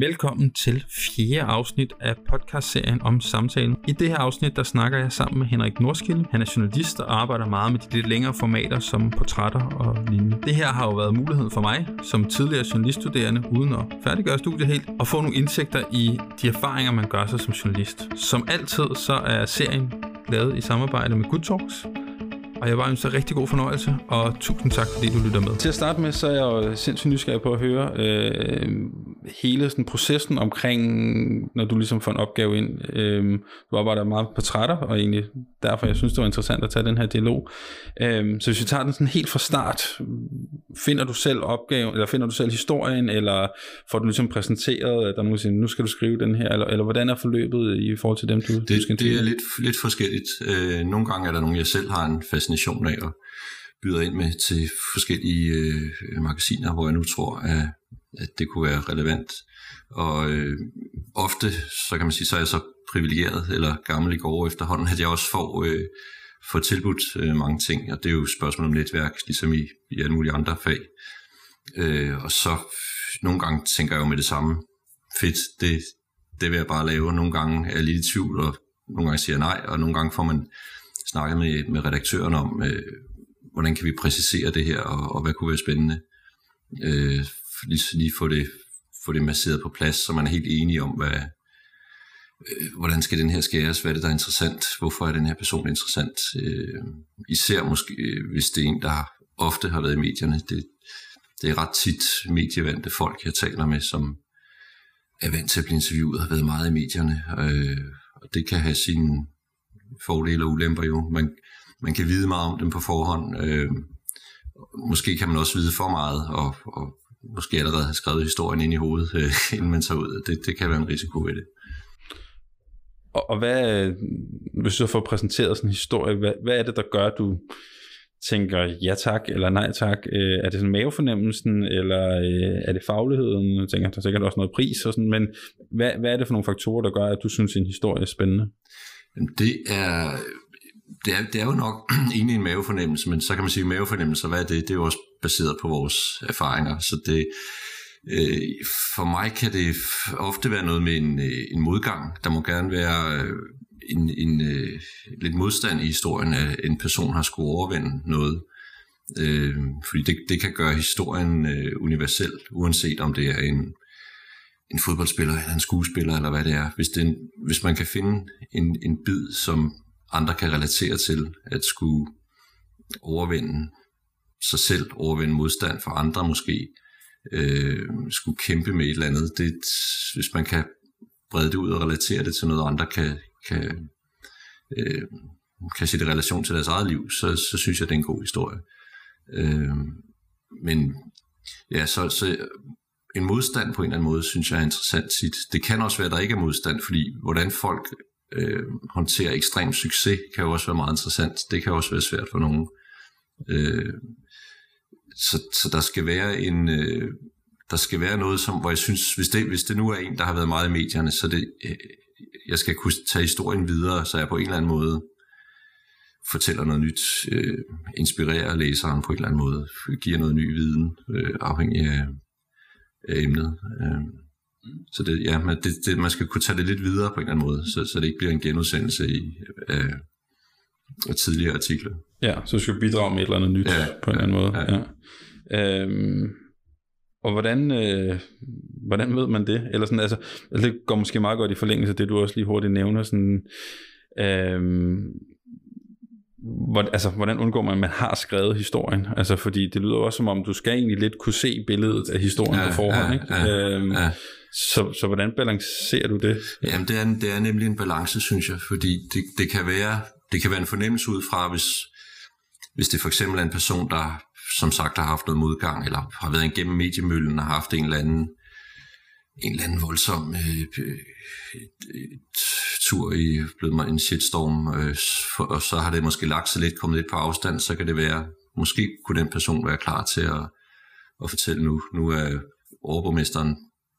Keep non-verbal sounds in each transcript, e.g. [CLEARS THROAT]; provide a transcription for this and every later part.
Velkommen til fjerde afsnit af podcastserien om samtalen. I det her afsnit, der snakker jeg sammen med Henrik Norskilde. Han er journalist og arbejder meget med de lidt længere formater som portrætter og lignende. Det her har jo været muligheden for mig, som tidligere journaliststuderende, uden at færdiggøre studiet helt, at få nogle indsigter i de erfaringer, man gør sig som journalist. Som altid, så er serien lavet i samarbejde med Good Talks, og jeg var ønsker rigtig god fornøjelse, og tusind tak, fordi du lytter med. Til at starte med, så er jeg jo sindssygt nysgerrig på at høre øh, hele sådan processen omkring, når du ligesom får en opgave ind. Øh, du arbejder meget på portrætter, og egentlig derfor, jeg synes, det var interessant at tage den her dialog. Øh, så hvis vi tager den sådan helt fra start, finder du selv opgaven, eller finder du selv historien, eller får du ligesom præsenteret, at der er nogen, siger, nu skal du skrive den her, eller, eller hvordan er forløbet i forhold til dem, du, det, du skal Det er lidt, lidt forskelligt. Øh, nogle gange er der nogen, jeg selv har en fast fascination af og byder ind med til forskellige øh, magasiner, hvor jeg nu tror, at, at det kunne være relevant. Og øh, ofte, så kan man sige, så er jeg så privilegeret eller gammel i går efterhånden, at jeg også får, øh, får tilbudt øh, mange ting, og det er jo et spørgsmål om netværk, ligesom i, i alle mulige andre fag. Øh, og så nogle gange tænker jeg jo med det samme, fedt, det, det vil jeg bare lave. Nogle gange er jeg lidt i tvivl, og nogle gange siger jeg nej, og nogle gange får man snakket med, med redaktøren om, øh, hvordan kan vi præcisere det her, og, og hvad kunne være spændende. Øh, lige, lige få det, få det masseret på plads, så man er helt enige om, hvad, øh, hvordan skal den her skæres, hvad er det, der er interessant, hvorfor er den her person interessant. Øh, især måske, øh, hvis det er en, der ofte har været i medierne. Det, det er ret tit medievandte folk, jeg taler med, som er vant til at blive interviewet, har været meget i medierne, øh, og det kan have sine fordele og ulemper jo. Man, man kan vide meget om dem på forhånd. Øh, måske kan man også vide for meget, og, og måske allerede have skrevet historien ind i hovedet, øh, [LAUGHS] inden man tager ud. Det, det kan være en risiko ved det. Og, og hvad, hvis du får præsenteret sådan en historie, hvad, hvad er det, der gør, at du tænker ja tak eller nej tak? Øh, er det sådan mavefornemmelsen, eller øh, er det fagligheden? Jeg tænker, der er sikkert også noget pris og sådan, men hvad, hvad er det for nogle faktorer, der gør, at du synes, en historie er spændende? Det er, det er, det er jo nok [CLEARS THROAT] egentlig en mavefornemmelse, men så kan man sige, mavefornemmelse, hvad er det? Det er jo også baseret på vores erfaringer, så det, øh, for mig kan det ofte være noget med en, øh, en modgang. Der må gerne være øh, en, en øh, lidt modstand i historien, at en person har skulle overvinde noget. Øh, fordi det, det kan gøre historien øh, universel, uanset om det er en, en fodboldspiller eller en skuespiller, eller hvad det er. Hvis, det, hvis man kan finde en, en bid, som andre kan relatere til, at skulle overvinde sig selv, overvinde modstand for andre måske, øh, skulle kæmpe med et eller andet. Det, hvis man kan brede det ud og relatere det til noget, andre kan, kan, øh, kan sætte i relation til deres eget liv, så, så synes jeg, det er en god historie. Øh, men ja, så, så en modstand på en eller anden måde, synes jeg er interessant tit. Det kan også være, at der ikke er modstand, fordi hvordan folk øh, håndterer ekstrem succes, kan jo også være meget interessant. Det kan også være svært for nogen. Øh, så, så der skal være en... Øh, der skal være noget, som, hvor jeg synes, hvis det, hvis det nu er en, der har været meget i medierne, så det, øh, jeg skal kunne tage historien videre, så jeg på en eller anden måde fortæller noget nyt, øh, inspirerer læseren på en eller anden måde, giver noget ny viden, øh, afhængig af, af emnet. Øh, så det, ja, man, det, det, man skal kunne tage det lidt videre på en eller anden måde, så, så det ikke bliver en genudsendelse i, af, af tidligere artikler. Ja, så du skal bidrage med et eller andet nyt ja, på en ja, eller anden måde. Ja. Ja. Øhm, og hvordan, øh, hvordan ved man det? Eller sådan, altså, altså, det går måske meget godt i forlængelse af det, du også lige hurtigt nævner. Sådan, øhm, hvor, altså, hvordan undgår man, at man har skrevet historien? Altså, fordi det lyder også som om, du skal egentlig lidt kunne se billedet af historien ja, på forhånd. Ja, ikke? Ja, øhm, ja. Så, så hvordan balancerer du det? Jamen, det er, det er nemlig en balance, synes jeg, fordi det, det, kan være, det kan være en fornemmelse ud fra, hvis, hvis det for eksempel er en person, der som sagt har haft noget modgang, eller har været igennem mediemøllen og har haft en eller anden en eller anden voldsom øh, øh, tur i blevet mig en shitstorm, øh, for, og så har det måske lagt sig lidt, kommet lidt på afstand, så kan det være, måske kunne den person være klar til at, at fortælle nu, nu er overborgmesteren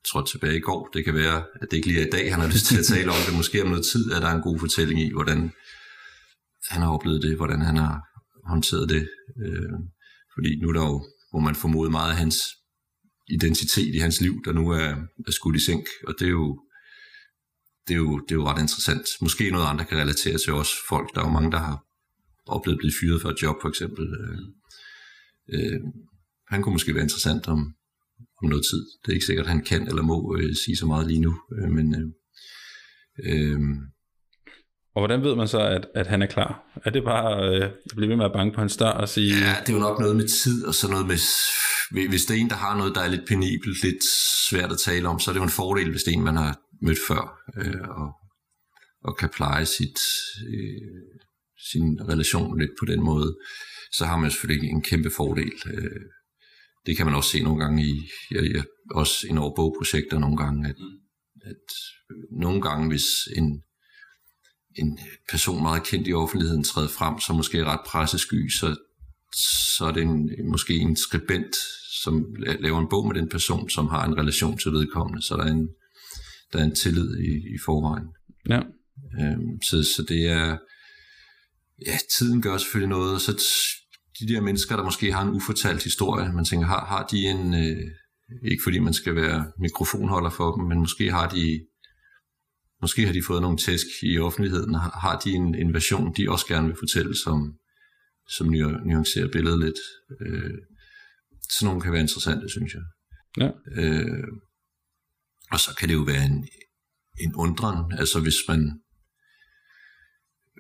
trådt tilbage i går. Det kan være, at det ikke lige er i dag, han har lyst til at tale om det. Måske om noget tid at der er en god fortælling i, hvordan han har oplevet det, hvordan han har håndteret det. Øh, fordi nu er der jo, hvor man formoder meget af hans identitet i hans liv, der nu er, er skudt i sænk, og det er jo det er, jo, det er jo ret interessant. Måske noget andre kan relatere til også folk. Der er jo mange, der har oplevet at blive fyret for et job, for eksempel. Øh, øh, han kunne måske være interessant om, om noget tid. Det er ikke sikkert, at han kan eller må øh, sige så meget lige nu, øh, men øh, øh, og hvordan ved man så, at, at han er klar? Er det bare øh, at blive ved med at banke på hans dør og sige... Ja, det er jo nok noget med tid og sådan noget med... Hvis det er en, der har noget, der er lidt penibelt, lidt svært at tale om, så er det jo en fordel, hvis det er en, man har mødt før, øh, og, og kan pleje sit, øh, sin relation lidt på den måde, så har man selvfølgelig en kæmpe fordel. Øh, det kan man også se nogle gange i, ja, ja, også i over bogprojekter nogle gange, at, at nogle gange, hvis en, en person meget kendt i offentligheden træder frem, som måske er ret pressesky, så, så er det en, måske en skribent, som laver en bog med den person, som har en relation til vedkommende, så der er en, der er en tillid i, i forvejen. Ja. Øhm, så, så det er, ja, tiden gør selvfølgelig noget, og så de der mennesker, der måske har en ufortalt historie, man tænker, har, har de en, øh, ikke fordi man skal være mikrofonholder for dem, men måske har de måske har de fået nogle tæsk i offentligheden, har, har de en, en version, de også gerne vil fortælle, som, som nuancerer billedet lidt. Øh, sådan nogle kan være interessante, synes jeg. Ja. Øh, og så kan det jo være en, en undren, altså hvis man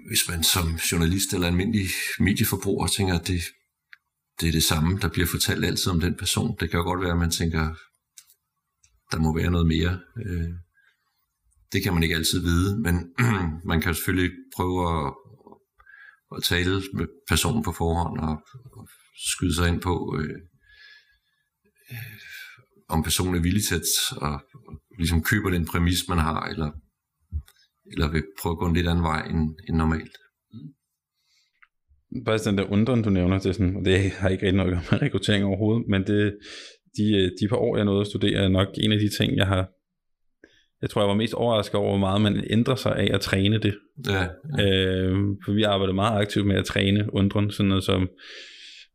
hvis man som journalist eller almindelig medieforbruger tænker, at det, det er det samme, der bliver fortalt altid om den person. Det kan jo godt være, at man tænker, der må være noget mere. Øh, det kan man ikke altid vide, men [CLEARS THROAT] man kan selvfølgelig prøve at, at tale med personen på forhånd og, og skyde sig ind på, øh, øh, om personen er villig til at og, og ligesom køber den præmis, man har, eller, eller vil prøve at gå en lidt anden vej end, end normalt. Mm. Bare den der undren, du nævner, det, sådan, og det har ikke rigtig noget med rekruttering overhovedet, men det, de, øh, de par år, jeg nåede at studere, er nok en af de ting, jeg har jeg tror, jeg var mest overrasket over, hvor meget man ændrer sig af at træne det. Ja, ja. Øh, for vi arbejder meget aktivt med at træne undren, sådan noget som,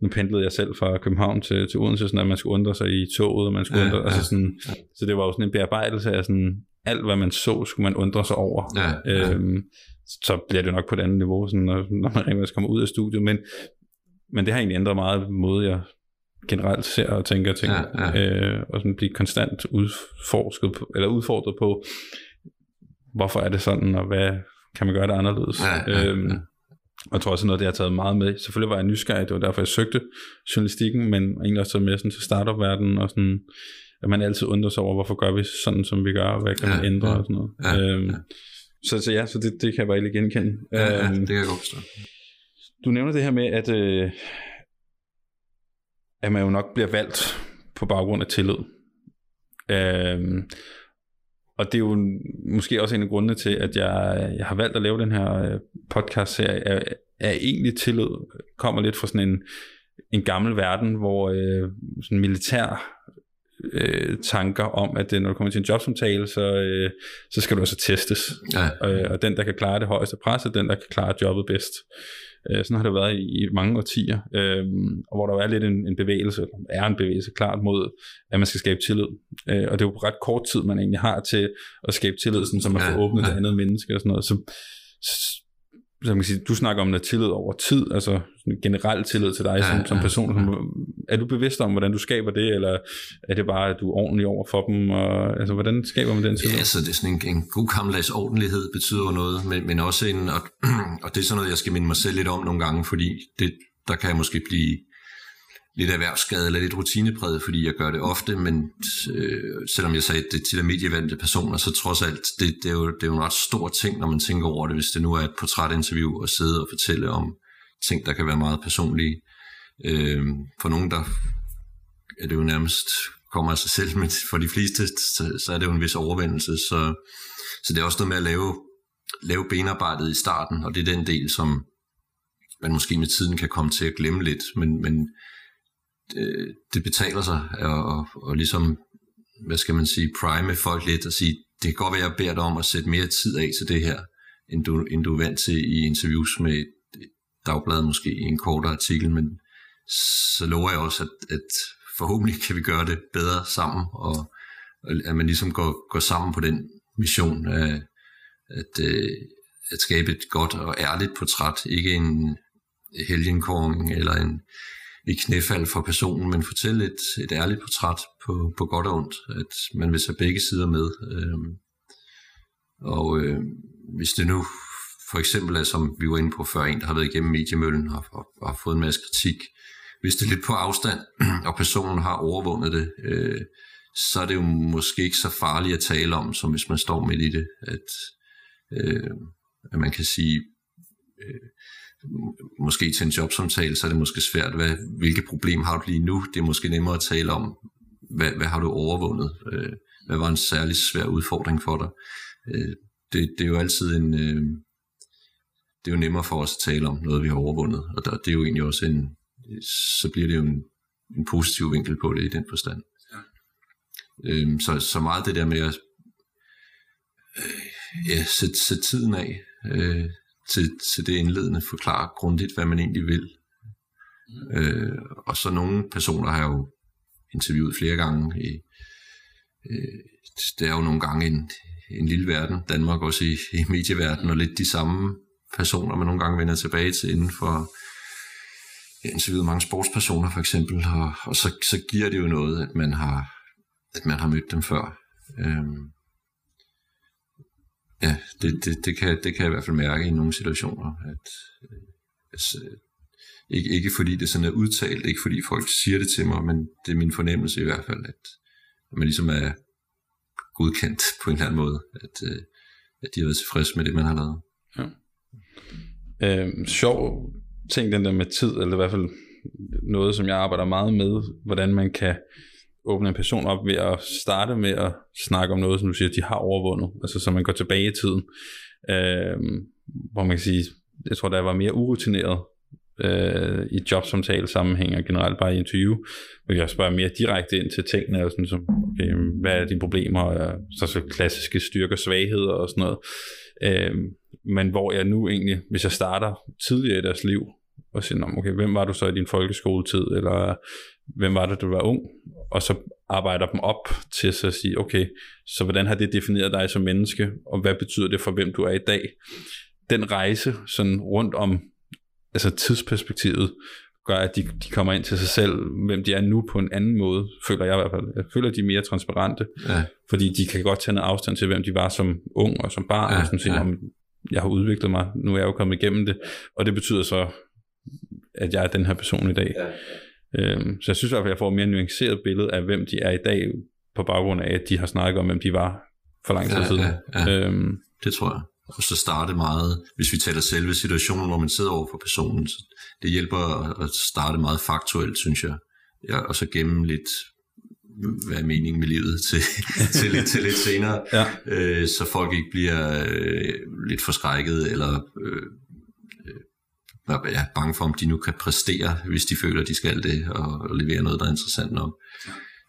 nu pendlede jeg selv fra København til, til Odense, sådan at man skulle undre sig i toget, og man skulle ja, undre, altså ja, altså sådan, ja. så det var jo sådan en bearbejdelse af sådan, alt hvad man så, skulle man undre sig over. Ja, ja. Øhm, så bliver det nok på et andet niveau, sådan, når, når man rent kommer ud af studiet, men, men det har egentlig ændret meget måde, jeg generelt ser og tænker ting, ja, ja. Øh, og sådan blive konstant udforsket på, eller udfordret på, hvorfor er det sådan, og hvad kan man gøre det anderledes. Ja, ja, øhm, ja. Og jeg tror også noget, det har taget meget med. Selvfølgelig var jeg nysgerrig, det var derfor, jeg søgte journalistikken, men egentlig også taget med sådan til startup-verdenen, og sådan, at man altid undrer sig over, hvorfor gør vi sådan, som vi gør, og hvad kan ja, man ændre, ja, og sådan noget. Ja, øhm, ja. Så, så ja, så det, det kan jeg bare ikke genkende. Ja, ja, øhm, det kan jeg godt forstå. Du nævner det her med, at, øh, at man jo nok bliver valgt på baggrund af tillid. Øhm, og det er jo måske også en af grundene til, at jeg, jeg har valgt at lave den her øh, podcast-serie, er, er egentlig tillid kommer lidt fra sådan en, en gammel verden, hvor øh, sådan militær øh, tanker om, at når du kommer til en jobsamtale, så, øh, så skal du altså testes. Ja. Øh, og den, der kan klare det højeste pres, er den, der kan klare jobbet bedst. Øh, sådan har det været i, i mange årtier, øh, og hvor der er lidt en, en bevægelse, er en bevægelse klart mod, at man skal skabe tillid. Øh, og det er jo ret kort tid, man egentlig har til at skabe tillid, sådan, så man får åbnet ja. det andet menneske og sådan noget. Så, så man kan sige, du snakker om noget tillid over tid, altså generelt tillid til dig ja, som, som person. Ja, ja. Er du bevidst om, hvordan du skaber det, eller er det bare, at du er ordentlig over for dem? Og, altså, hvordan skaber man den tillid? Ja, altså, det er sådan en, en god gammeldags ordentlighed betyder noget, men, men også en, og, [CLEARS THROAT] og det er sådan noget, jeg skal minde mig selv lidt om nogle gange, fordi det, der kan jeg måske blive lidt erhvervsskade eller lidt rutinepræget, fordi jeg gør det ofte, men øh, selvom jeg sagde det til de medievandte personer, så trods alt, det, det, er jo, det er jo en ret stor ting, når man tænker over det, hvis det nu er et portrætinterview og sidde og fortælle om ting, der kan være meget personlige. Øh, for nogen, der er det jo nærmest kommer af sig selv, men for de fleste, så, så er det jo en vis overvendelse, så, så det er også noget med at lave, lave benarbejdet i starten, og det er den del, som man måske med tiden kan komme til at glemme lidt, men, men det, det betaler sig og, og, og ligesom, hvad skal man sige, prime folk lidt og sige, det kan godt være, at jeg beder dig om at sætte mere tid af til det her, end du, end du er vant til i interviews med et dagblad, måske i en kortere artikel, men så lover jeg også, at, at forhåbentlig kan vi gøre det bedre sammen, og, at man ligesom går, går sammen på den mission af at, øh, at skabe et godt og ærligt portræt, ikke en helgenkong eller en, et knæfald for personen, men fortælle et, et ærligt portræt på, på godt og ondt, at man vil tage begge sider med. Øh, og øh, hvis det nu for eksempel er, som vi var inde på før, en, der har været igennem mediemøllen og, og, og har fået en masse kritik, hvis det er lidt på afstand, [CLEARS THROAT] og personen har overvundet det, øh, så er det jo måske ikke så farligt at tale om, som hvis man står midt i det, at, øh, at man kan sige, øh, måske til en jobsamtale, så er det måske svært, hvad, hvilke problemer har du lige nu? Det er måske nemmere at tale om, hvad, hvad har du overvundet? Øh, hvad var en særlig svær udfordring for dig? Øh, det, det er jo altid en... Øh, det er jo nemmere for os at tale om noget, vi har overvundet, og der, det er jo egentlig også en... Så bliver det jo en, en positiv vinkel på det i den forstand. Ja. Øhm, så, så meget det der med at øh, ja, sætte, sætte tiden af øh, til, til det indledende, forklare grundigt, hvad man egentlig vil. Mm. Øh, og så nogle personer har jeg jo interviewet flere gange. I, øh, det er jo nogle gange en, en lille verden, Danmark også i, i medieverdenen, og lidt de samme personer, man nogle gange vender tilbage til inden for ja, interviewet mange sportspersoner for eksempel, og, og så, så giver det jo noget, at man har, at man har mødt dem før. Øhm, ja, det, det, det, kan, det kan jeg i hvert fald mærke i nogle situationer, at altså, ikke, ikke fordi det sådan er udtalt, ikke fordi folk siger det til mig, men det er min fornemmelse i hvert fald, at, at man ligesom er godkendt på en eller anden måde, at, øh, at de har været tilfredse med det, man har lavet. Ja. Øh, sjov ting, den der med tid, eller i hvert fald noget, som jeg arbejder meget med, hvordan man kan åbne en person op ved at starte med at snakke om noget, som du siger, de har overvundet, altså så man går tilbage i tiden, øh, hvor man kan sige, jeg tror, der var mere urutineret øh, i jobsamtale sammenhæng og generelt bare i interview, hvor jeg spørger mere direkte ind til tingene, og sådan som, okay, hvad er dine problemer, og så, så klassiske styrker, svagheder og sådan noget. Øh, men hvor jeg nu egentlig, hvis jeg starter tidligere i deres liv, og siger, okay, hvem var du så i din folkeskoletid, eller hvem var det, du var ung, og så arbejder dem op til så at sige, okay, så hvordan har det defineret dig som menneske, og hvad betyder det for, hvem du er i dag? Den rejse sådan rundt om altså tidsperspektivet, gør, at de, de kommer ind til sig selv, hvem de er nu på en anden måde, føler jeg i hvert fald. Jeg føler, at de er mere transparente, ja. fordi de kan godt tage noget afstand til, hvem de var som ung og som barn, ja, og sådan sige, ja. jeg har udviklet mig, nu er jeg jo kommet igennem det, og det betyder så, at jeg er den her person i dag. Ja. Øhm, så jeg synes i hvert fald, at jeg får et mere nuanceret billede af, hvem de er i dag, på baggrund af, at de har snakket om, hvem de var for lang tid ja, siden. Ja, ja. Øhm, det tror jeg. Og så starte meget, hvis vi taler selve situationen, hvor man sidder over for personen, det hjælper at starte meget faktuelt, synes jeg. Ja, og så gemme lidt, hvad er meningen med livet til, til, lidt, til lidt senere, ja. øh, så folk ikke bliver øh, lidt forskrækket, eller øh, øh, ja, bange for, om de nu kan præstere, hvis de føler, de skal det, og, og levere noget, der er interessant nok.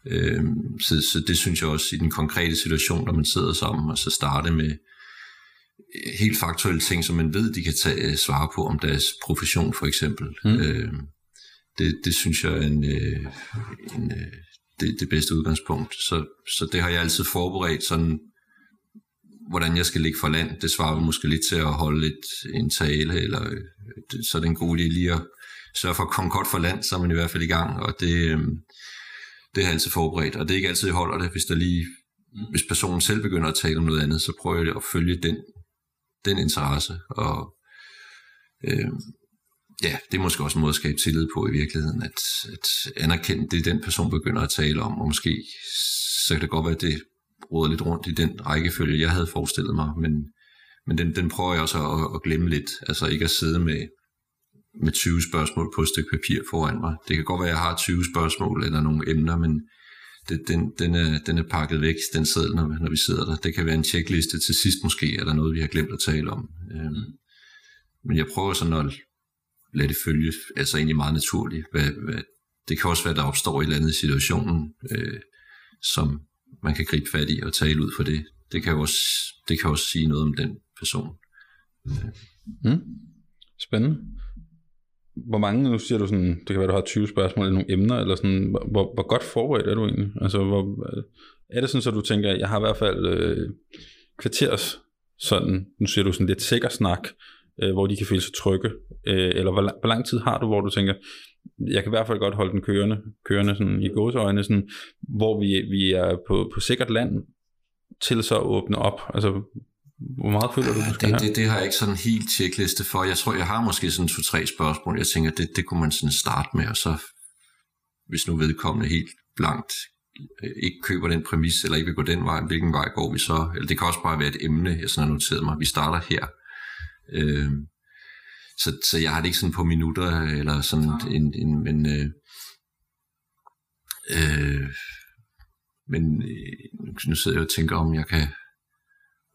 Øh, så, så det synes jeg også i den konkrete situation, når man sidder sammen, og så starte med helt faktuelle ting, som man ved, de kan tage, øh, svare på om deres profession for eksempel. Mm. Øh, det, det synes jeg er en, øh, en, øh, det, det bedste udgangspunkt. Så, så det har jeg altid forberedt sådan, hvordan jeg skal ligge for land. Det svarer måske lidt til at holde lidt en tale, eller øh, så er det en god idé lige at sørge for at komme godt for land, så er man i hvert fald i gang, og det, øh, det har jeg altid forberedt, og det er ikke altid, jeg holder det, hvis der lige hvis personen selv begynder at tale om noget andet, så prøver jeg at følge den den interesse, og øh, ja, det er måske også en måde at skabe tillid på i virkeligheden, at, at anerkende det, den person begynder at tale om, og måske så kan det godt være, at det råder lidt rundt i den rækkefølge, jeg havde forestillet mig, men, men den, den prøver jeg også at, at glemme lidt, altså ikke at sidde med, med 20 spørgsmål på et stykke papir foran mig. Det kan godt være, at jeg har 20 spørgsmål eller nogle emner, men det, den, den, er, den er pakket væk, den seddel, når, når vi sidder der. Det kan være en checkliste til sidst måske, er der noget, vi har glemt at tale om. Øhm, men jeg prøver sådan at lade det følge, altså egentlig meget naturligt. Hvad, hvad, det kan også være, at der opstår et eller andet i situationen, øh, som man kan gribe fat i og tale ud for det. Det kan også, det kan også sige noget om den person. Mm. Spændende hvor mange, nu siger du sådan, det kan være, du har 20 spørgsmål eller nogle emner, eller sådan, hvor, hvor godt forberedt er du egentlig? Altså, hvor, er det sådan, så du tænker, jeg har i hvert fald øh, kvarters sådan, nu siger du sådan lidt sikker snak, øh, hvor de kan føle sig trygge, øh, eller hvor, lang, hvor lang tid har du, hvor du tænker, jeg kan i hvert fald godt holde den kørende, kørende sådan i gåseøjne, sådan, hvor vi, vi er på, på sikkert land, til så at åbne op? Altså, hvor meget føler du, du skal det, have? Det, det har jeg ikke sådan en helt tjekliste for. Jeg tror, jeg har måske sådan to-tre spørgsmål. Jeg tænker, det, det kunne man sådan starte med, og så hvis nu vedkommende helt blankt øh, ikke køber den præmis, eller ikke vil gå den vej, hvilken vej går vi så? Eller det kan også bare være et emne, jeg sådan har noteret mig. Vi starter her. Øh, så, så jeg har det ikke sådan på minutter, eller sådan en, en men, øh, øh, men øh, nu sidder jeg og tænker, om jeg kan,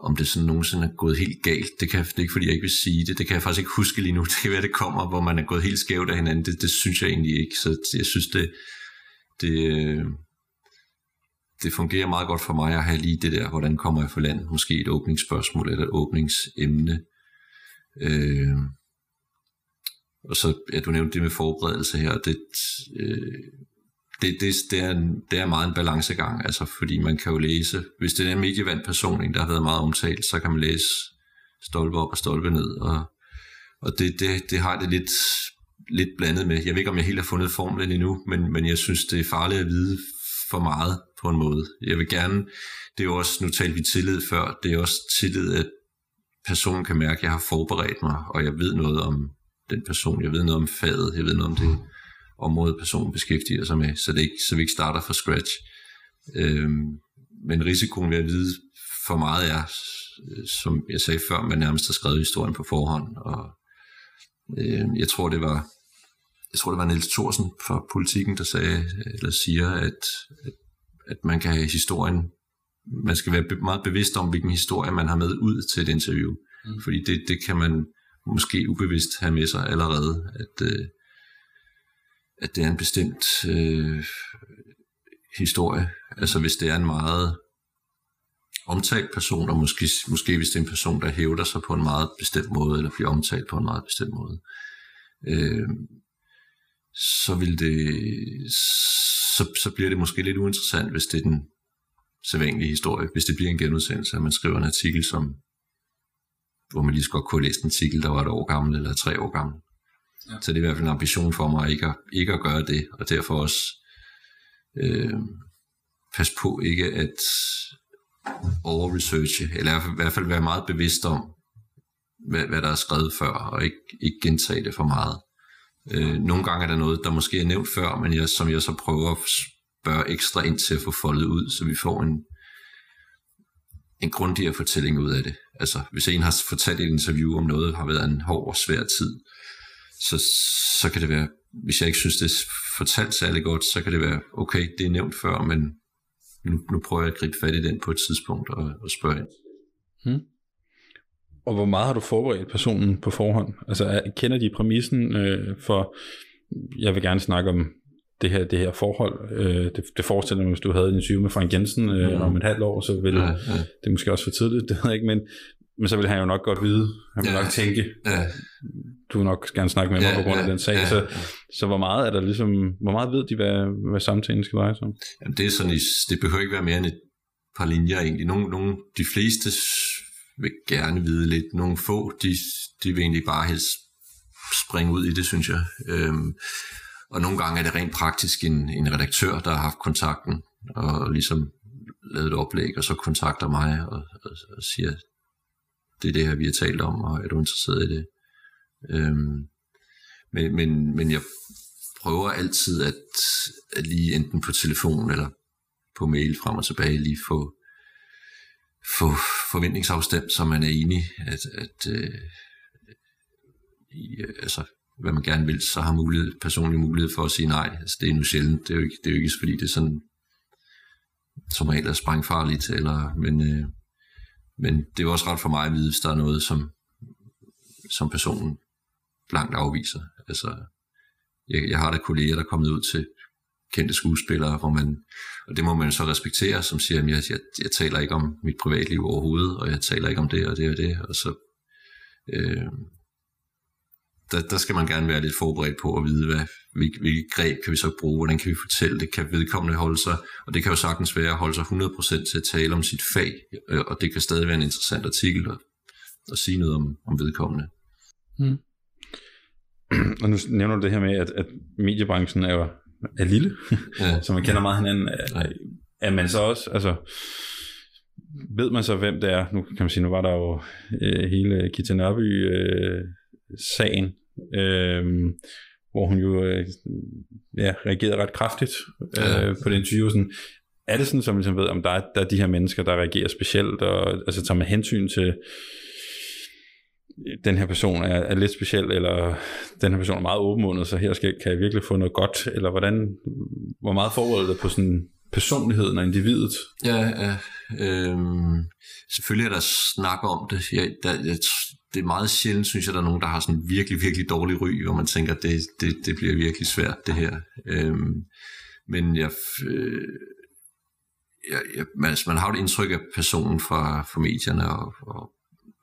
om det sådan nogensinde er gået helt galt. Det, kan, det er ikke, fordi jeg ikke vil sige det. Det kan jeg faktisk ikke huske lige nu. [LAUGHS] Det kan være, det kommer, hvor man er gået helt skævt af hinanden. Det, det synes jeg egentlig ikke. Så jeg synes, det, det, øh, det fungerer meget godt for mig at have lige det der, hvordan kommer jeg for land? Måske et åbningsspørgsmål eller et åbningsemne. Øh, og så, ja, du nævnte det med forberedelse her, det, øh, det, det, det, er en, det er meget en balancegang, altså fordi man kan jo læse, hvis det er en medievandt person, der har været meget omtalt, så kan man læse stolpe op og stolpe ned, og, og det, det, det har det lidt, lidt blandet med. Jeg ved ikke, om jeg helt har fundet formlen endnu, men, men jeg synes, det er farligt at vide for meget på en måde. Jeg vil gerne, det er jo også, nu talte vi tillid før, det er også tillid, at personen kan mærke, at jeg har forberedt mig, og jeg ved noget om den person, jeg ved noget om faget, jeg ved noget om det område, personen beskæftiger sig med, så, det ikke, så vi ikke starter fra scratch. Øhm, men risikoen ved at vide for meget er, som jeg sagde før, man nærmest har skrevet historien på forhånd, og øh, jeg tror, det var jeg tror, det var Niels Thorsen fra Politiken, der sagde, eller siger, at, at, at man kan have historien, man skal være meget bevidst om, hvilken historie man har med ud til et interview. Mm. Fordi det, det kan man måske ubevidst have med sig allerede, at, øh, at det er en bestemt øh, historie. Altså hvis det er en meget omtalt person, og måske, måske hvis det er en person, der hævder sig på en meget bestemt måde, eller bliver omtalt på en meget bestemt måde, øh, så vil det så, så bliver det måske lidt uinteressant, hvis det er den sædvanlige historie, hvis det bliver en genudsendelse, og man skriver en artikel, som hvor man lige skal kunne læse en artikel, der var et år gammel eller tre år gammel. Ja. Så det er i hvert fald en ambition for mig ikke at, ikke at gøre det, og derfor også øh, pas på ikke at overresearche, eller i hvert fald være meget bevidst om, hvad, hvad der er skrevet før, og ikke, ikke gentage det for meget. Øh, nogle gange er der noget, der måske er nævnt før, men jeg, som jeg så prøver at spørge ekstra ind til at få foldet ud, så vi får en, en grundigere fortælling ud af det. Altså, hvis en har fortalt i et interview om noget, har været en hård og svær tid, så, så kan det være, hvis jeg ikke synes, det er fortalt særlig godt, så kan det være, okay, det er nævnt før, men nu, nu prøver jeg at gribe fat i den på et tidspunkt og, og spørge ind. Hmm. Og hvor meget har du forberedt personen på forhånd? Altså, kender de præmissen øh, for, jeg vil gerne snakke om det her, det her forhold. Øh, det, det forestiller mig, hvis du havde en interview med Frank Jensen øh, mm. om et halvt år, så ville ja, ja. det måske også for tidligt, [LAUGHS] det ved jeg ikke, men, men så vil han jo nok godt vide, han vil ja, nok tænke, ja. du vil nok gerne snakke med mig ja, på grund af ja, den sag, ja, så, så hvor meget er der ligesom, hvor meget ved de, hvad, hvad samtalen skal dreje sig om? Jamen det er sådan, det behøver ikke være mere end et par linjer egentlig. Nogle, nogle, de fleste vil gerne vide lidt. Nogle få, de, de vil egentlig bare helst springe ud i det, synes jeg. Øhm, og nogle gange er det rent praktisk en, en redaktør, der har haft kontakten, og ligesom lavet et oplæg, og så kontakter mig og, og, og siger, det er det her, vi har talt om, og er du interesseret i det? Øhm, men, men, men jeg prøver altid at, at lige enten på telefon eller på mail frem og tilbage lige få, få forventningsafstemt, så man er enig, at, at øh, i, altså, hvad man gerne vil, så har mulighed, personlig mulighed for at sige nej. Altså, det er nu sjældent. Det er jo ikke, det er jo ikke fordi det er sådan, som regel er sprængfarligt, eller, men, øh, men det er også ret for mig at vide, hvis der er noget, som, som personen blankt afviser. Altså, jeg, jeg har da kolleger, der er kommet ud til kendte skuespillere, hvor man, og det må man så respektere, som siger, at jeg, jeg, jeg taler ikke om mit privatliv overhovedet, og jeg taler ikke om det og det og det, og så øh, der, der skal man gerne være lidt forberedt på at vide, hvad, hvilke greb kan vi så bruge, hvordan kan vi fortælle det, kan vedkommende holde sig, og det kan jo sagtens være at holde sig 100% til at tale om sit fag, øh, og det kan stadig være en interessant artikel at, at sige noget om, om vedkommende. Mm. Og nu nævner du det her med, at, at mediebranchen er jo er lille, ja. [LAUGHS] så man kender meget hinanden. Er, er man så også, altså, ved man så, hvem det er? Nu kan man sige, nu var der jo øh, hele Nørby øh, sagen, øh, hvor hun jo øh, ja, reagerede ret kraftigt øh, ja. på det interview. Sådan, er det sådan, som man ligesom ved, om der er, der er de her mennesker, der reagerer specielt, og altså tager man hensyn til, den her person er, er lidt speciel, eller den her person er meget åbenmundet, så her skal, kan jeg virkelig få noget godt, eller hvordan, hvor meget forberedt på sådan personligheden og individet? Ja, ja øhm, selvfølgelig er der snak om det. Jeg, der, jeg, det er meget sjældent, synes jeg, der er nogen, der har sådan virkelig, virkelig dårlig ry, hvor man tænker, det, det, det bliver virkelig svært, det her. Øhm, men jeg, øh, jeg, jeg, man, man har jo et indtryk af personen fra, fra medierne, og, og,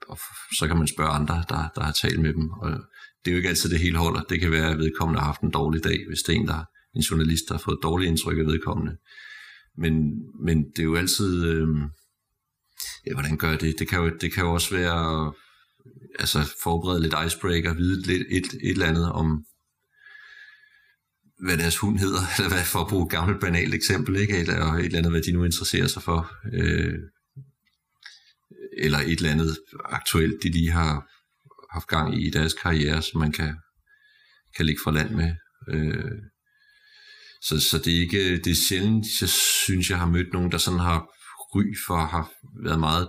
og så kan man spørge andre, der, der har talt med dem. Og det er jo ikke altid det hele holder. Det kan være, at vedkommende har haft en dårlig dag, hvis det er en, der en journalist, der har fået et dårligt indtryk af vedkommende. Men, men det er jo altid... Øh, ja, hvordan gør det? Det kan jo, det kan jo også være altså forberede lidt icebreaker, vide lidt et, et eller andet om, hvad deres hund hedder, [LAUGHS] eller hvad, for at bruge et gammelt banalt eksempel, ikke? Eller et eller andet, hvad de nu interesserer sig for. Øh, eller et eller andet aktuelt, de lige har haft gang i i deres karriere, som man kan, kan ligge for land med. Øh, så, så det er ikke, det er sjældent, jeg synes, jeg har mødt nogen, der sådan har ry for at have været meget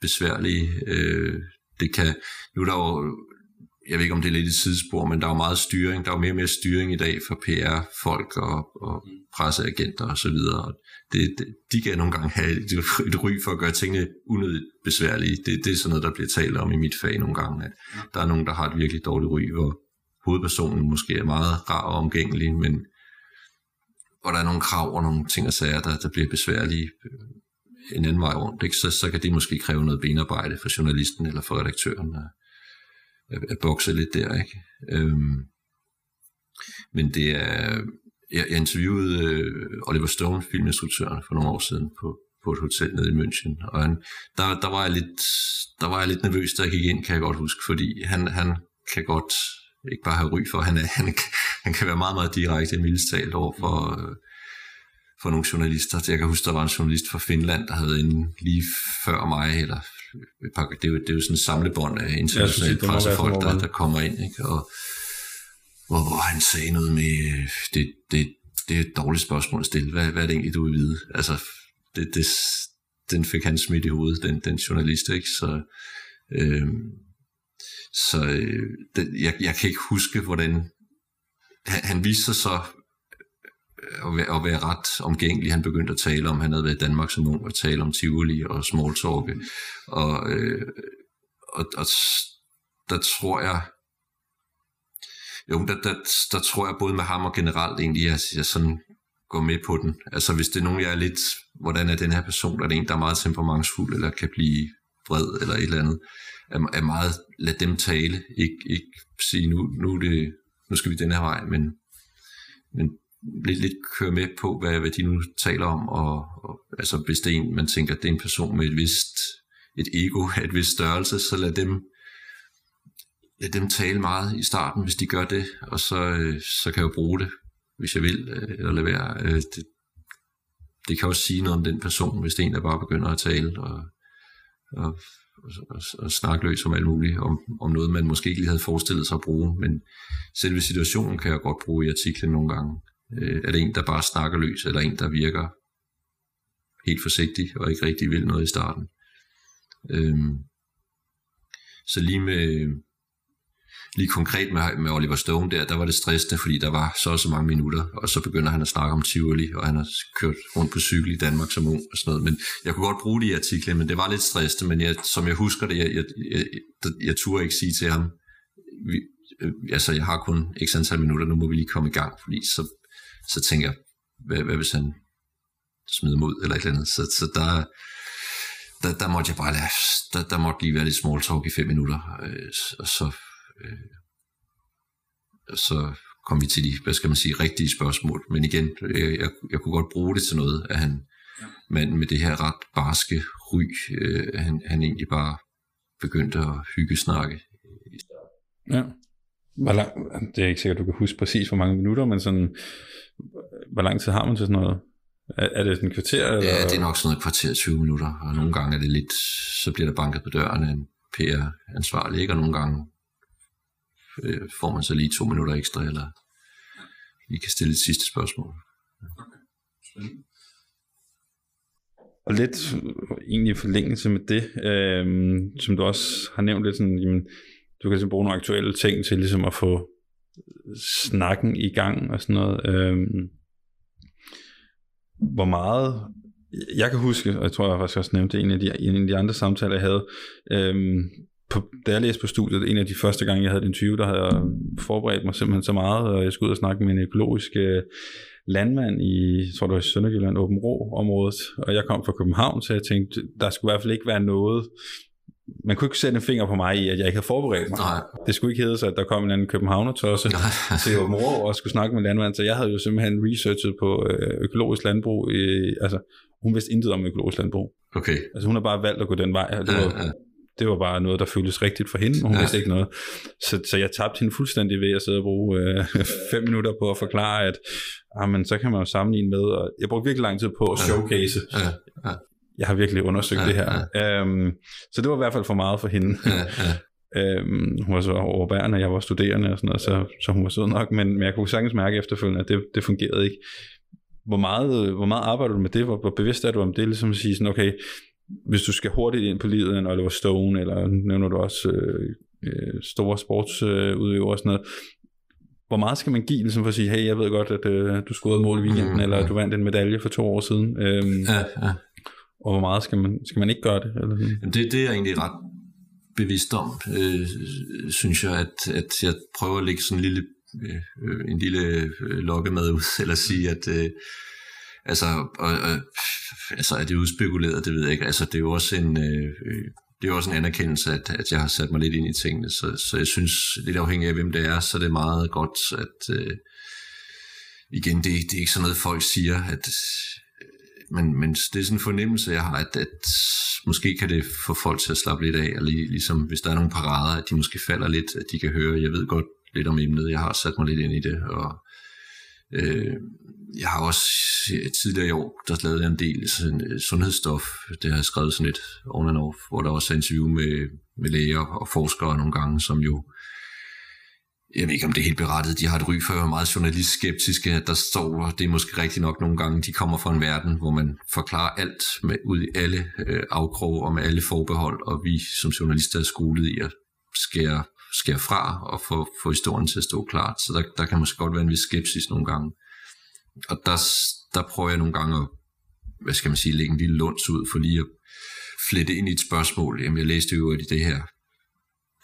besværlige. Øh, det kan, nu er der jo, jeg ved ikke om det er lidt et sidespor, men der er jo meget styring, der er jo mere og mere styring i dag for PR-folk og, og presseagenter og så videre. Det, det, de kan nogle gange have et, et ry for at gøre tingene unødigt besværlige. Det, det er sådan noget, der bliver talt om i mit fag nogle gange, at der er nogen, der har et virkelig dårligt ry, hvor hovedpersonen måske er meget rar og omgængelig, men hvor der er nogle krav og nogle ting og sager, der, der bliver besværlige en anden vej rundt, ikke? Så, så kan det måske kræve noget benarbejde for journalisten eller for redaktøren at, at, at bokse lidt der. Ikke? Øhm, men det er, jeg, jeg interviewede øh, Oliver Stone, filminstruktøren, for nogle år siden på, på et hotel nede i München, og han, der, der, var jeg lidt, der var jeg lidt nervøs, da jeg gik ind, kan jeg godt huske, fordi han, han kan godt ikke bare have ry for, han, er, han, han kan være meget, meget direkte i mildestalt over for, øh, for nogle journalister. Jeg kan huske, der var en journalist fra Finland, der havde været inde lige før mig, eller det er jo, det er jo sådan en samlebånd af internationale ja, pressefolk, der, der kommer ind, ikke? Og, hvor, hvor han sagde noget med, det, det, det er et dårligt spørgsmål at stille. Hvad, hvad er det egentlig, du vil vide? Altså, det, det, den fik han smidt i hovedet, den, den journalist, ikke? Så, øh, så øh, jeg, jeg kan ikke huske, hvordan... Han, han viste sig så at være, at være ret omgængelig. Han begyndte at tale om, han havde været i Danmark som ung, og tale om Tivoli og Smalltalk. Og, øh, og, og der tror jeg, jo, der, der, der tror jeg både med ham og generelt egentlig, at jeg sådan går med på den. Altså hvis det er nogen, jeg er lidt, hvordan er den her person, er det en, der er meget temperamentsfuld, eller kan blive vred, eller et eller andet, er, er meget, lad dem tale, ikke, ikke sige, nu, nu, det, nu skal vi den her vej, men, men lidt, lidt køre med på, hvad, hvad de nu taler om, og, og altså hvis det er en, man tænker, det er en person med et vist et ego af et vist størrelse, så lad dem, lad dem tale meget i starten, hvis de gør det, og så, øh, så kan jeg jo bruge det, hvis jeg vil, øh, eller lade være. Øh, det, det kan også sige noget om den person, hvis det er en, der bare begynder at tale, og, og, og, og snakke løs om alt muligt, om, om noget, man måske ikke lige havde forestillet sig at bruge, men selve situationen kan jeg godt bruge i artiklen nogle gange. Øh, er det en, der bare snakker løs, eller en, der virker helt forsigtig og ikke rigtig vil noget i starten. Øh, så lige med lige konkret med, med Oliver Stone der, der var det stressende, fordi der var så og så mange minutter, og så begynder han at snakke om Tivoli, og han har kørt rundt på cykel i Danmark som ung og sådan noget. Men jeg kunne godt bruge det i artiklen, men det var lidt stressende, men jeg, som jeg husker det, jeg, jeg, jeg, jeg, jeg turde ikke sige til ham, vi, øh, altså jeg har kun x antal minutter, nu må vi lige komme i gang, fordi så så tænker jeg, hvad, hvad hvis han smider mod eller et eller andet. Så, så der, der, der måtte jeg bare lade, der, der måtte lige være lidt small talk i fem minutter, øh, og så, øh, så kom vi til de, hvad skal man sige, rigtige spørgsmål. Men igen, jeg, jeg, jeg kunne godt bruge det til noget, at han, mand med det her ret barske ry, øh, han, han egentlig bare begyndte at hygge snakke. Ja. Hvor lang, det er ikke sikkert, du kan huske præcis hvor mange minutter, men sådan, hvor lang tid har man til sådan noget? Er, er det sådan en kvarter? Eller? Ja, det er nok sådan noget kvarter 20 minutter, og nogle gange er det lidt, så bliver der banket på døren af en PR-ansvarlig, ikke? og nogle gange øh, får man så lige to minutter ekstra, eller I kan stille et sidste spørgsmål. Okay. Og lidt egentlig i forlængelse med det, øh, som du også har nævnt lidt sådan, jamen, du kan ligesom bruge nogle aktuelle ting til ligesom at få snakken i gang og sådan noget. Øhm, hvor meget jeg kan huske, og jeg tror jeg faktisk også nævnte en af de, en af de andre samtaler, jeg havde, øhm, på, da jeg læste på studiet, en af de første gange, jeg havde den 20, der havde jeg forberedt mig simpelthen så meget, og jeg skulle ud og snakke med en økologisk øh, landmand i, jeg tror det var i Sønderjylland, Åben Rå området, og jeg kom fra København, så jeg tænkte, der skulle i hvert fald ikke være noget, man kunne ikke sætte en finger på mig i, at jeg ikke havde forberedt mig. Nej. Det skulle ikke hedde sig, at der kom en anden københavner-tosse [LAUGHS] til Åben og skulle snakke med landmand, så jeg havde jo simpelthen researchet på øh, økologisk landbrug, i, altså hun vidste intet om økologisk landbrug. Okay. Altså hun har bare valgt at gå den vej, og det var, ja, det var bare noget, der føltes rigtigt for hende, og hun ja. vidste ikke noget. Så, så jeg tabte hende fuldstændig ved at sidde og bruge øh, [LAUGHS] fem minutter på at forklare, at ah, men så kan man jo sammenligne med, og jeg brugte virkelig lang tid på at showcase. Ja. Ja. Jeg har virkelig undersøgt ja, det her. Ja. Um, så det var i hvert fald for meget for hende. Ja, ja. [LAUGHS] Øhm, hun var så overbærende, jeg var studerende og sådan noget, så, så hun var sød nok, men, men jeg kunne sagtens mærke efterfølgende, at det, det fungerede ikke. Hvor meget, hvor meget arbejder du med det? Hvor, hvor bevidst er du om det? Ligesom at sige sådan, okay, hvis du skal hurtigt ind på livet en Oliver Stone, eller nævner du også øh, øh, store sportsudøvere og sådan noget, hvor meget skal man give, ligesom for at sige, hey, jeg ved godt, at øh, du scorede mål i weekenden, mm, eller at du vandt en medalje for to år siden. Øhm, ja, ja. Og hvor meget skal man, skal man ikke gøre det? Eller Jamen det, det er jeg egentlig ret bevidst om, øh, synes jeg, at, at jeg prøver at lægge sådan en lille, øh, en lille øh, lokkemad ud, [LAUGHS] eller sige, at øh, altså, og, og, altså er det udspekuleret, det ved jeg ikke. Altså det er jo også en, øh, det er også en anerkendelse, at, at jeg har sat mig lidt ind i tingene, så, så jeg synes, lidt afhængig af hvem det er, så det er meget godt, at øh, igen, det, det er ikke sådan noget, folk siger, at men, men det er sådan en fornemmelse, jeg har, at, at måske kan det få folk til at slappe lidt af, eller ligesom hvis der er nogle parader, at de måske falder lidt, at de kan høre, jeg ved godt lidt om emnet, jeg har sat mig lidt ind i det, og øh, jeg har også øh, tidligere i år, der lavede jeg en del sådan, øh, sundhedsstof, det har jeg skrevet sådan lidt on and off, hvor der også er interview med, med læger og forskere nogle gange, som jo jeg ved ikke om det er helt berettet, de har et ry for at være meget journalistskeptiske, at der står, det er måske rigtigt nok nogle gange, de kommer fra en verden, hvor man forklarer alt med, ud i alle øh, afkrog og med alle forbehold, og vi som journalister er skolet i at skære, skære fra og få, få historien til at stå klart, så der, der kan måske godt være en vis skepsis nogle gange. Og der, der prøver jeg nogle gange at, hvad skal man sige, lægge en lille lunds ud for lige at flette ind i et spørgsmål. Jamen, jeg læste jo i det her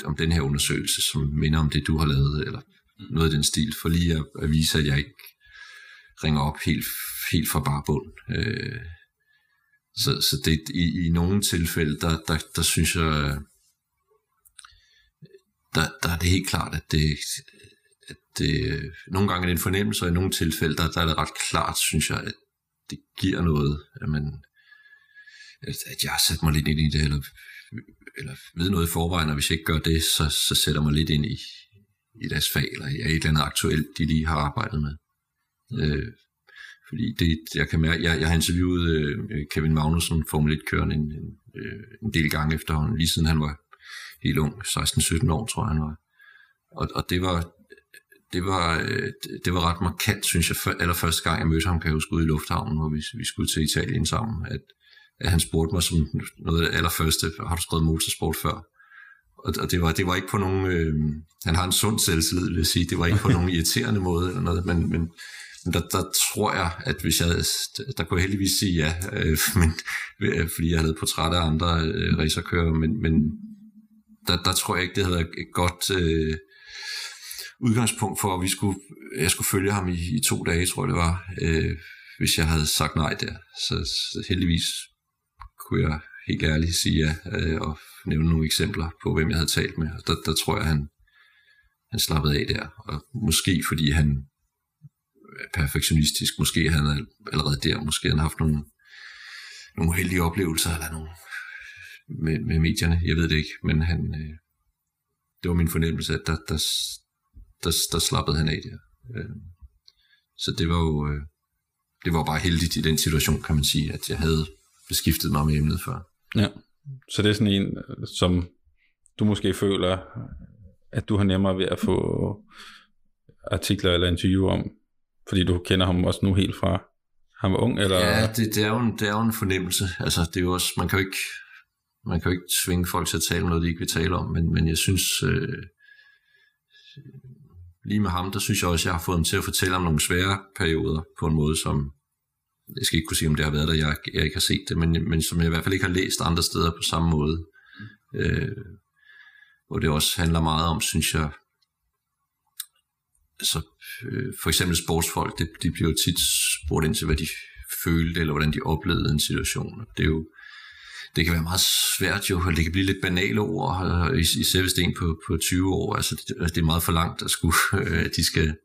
om den her undersøgelse, som minder om det, du har lavet, eller noget af den stil, for lige at, at vise, at jeg ikke ringer op helt, helt fra bare bund. Øh, så, så det, i, i nogle tilfælde, der, der, der synes jeg, der, der er det helt klart, at det, at det, nogle gange er det en fornemmelse, og i nogle tilfælde, der, der er det ret klart, synes jeg, at det giver noget, at man, at, at jeg har sat mig lidt ind i det, eller eller ved noget i forvejen, og hvis jeg ikke gør det, så, så sætter mig lidt ind i, i deres fag, eller i et eller andet aktuelt, de lige har arbejdet med. Øh, fordi det, jeg kan mærke, jeg, jeg har interviewet øh, Kevin Magnussen, Formel 1-kørende, en, en, øh, en del gange efterhånden, lige siden han var helt ung, 16-17 år, tror jeg han var. Og, og det var, det var, øh, det var ret markant, synes jeg, for, allerførste gang, jeg mødte ham, kan jeg huske, ude i lufthavnen, hvor vi, vi skulle til Italien sammen, at, at han spurgte mig som noget af det allerførste, har du skrevet motorsport før? Og, og det, var, det var ikke på nogen, øh, han har en sund selvtillid, vil jeg sige, det var ikke på [LAUGHS] nogen irriterende måde eller noget, men, men, men der, der tror jeg, at hvis jeg, der kunne jeg heldigvis sige ja, øh, [LAUGHS] men, øh, fordi jeg havde portræt af andre øh, racerkører, men, men der, der tror jeg ikke, det havde været et godt øh, udgangspunkt for, at vi skulle, jeg skulle følge ham i, i to dage, tror jeg det var, øh, hvis jeg havde sagt nej der. Så, så heldigvis kunne jeg helt ærligt sige ja, øh, og nævne nogle eksempler på, hvem jeg havde talt med. Der, der tror jeg, han, han slappede af der. Og måske fordi han er perfektionistisk, måske han er allerede der, måske han har haft nogle, nogle heldige oplevelser, eller nogle med, med medierne, jeg ved det ikke, men han, øh, det var min fornemmelse, at der, der, der, der slappede han af der. Øh, så det var jo, øh, det var bare heldigt i den situation, kan man sige, at jeg havde beskiftet mig med emnet før. Ja, så det er sådan en, som du måske føler, at du har nemmere ved at få artikler eller interview om, fordi du kender ham også nu helt fra han var ung, eller? Ja, det, det, er jo en, det er jo en fornemmelse. Altså, det er jo også, man kan jo ikke, man kan jo ikke tvinge folk til at tale om noget, de ikke vil tale om, men, men jeg synes, øh, lige med ham, der synes jeg også, jeg har fået ham til at fortælle om nogle svære perioder på en måde, som jeg skal ikke kunne sige, om det har været der, jeg, jeg ikke har set det, men, men som jeg i hvert fald ikke har læst andre steder på samme måde. Øh, hvor det også handler meget om, synes jeg, altså, øh, for eksempel sportsfolk, det, de bliver jo tit spurgt ind til, hvad de følte, eller hvordan de oplevede en situation. Det er jo, det kan være meget svært jo, og det kan blive lidt banale ord, øh, især hvis det er en på, på 20 år. Altså, det, altså, det er meget for langt at skulle, [LAUGHS] øh, at de skal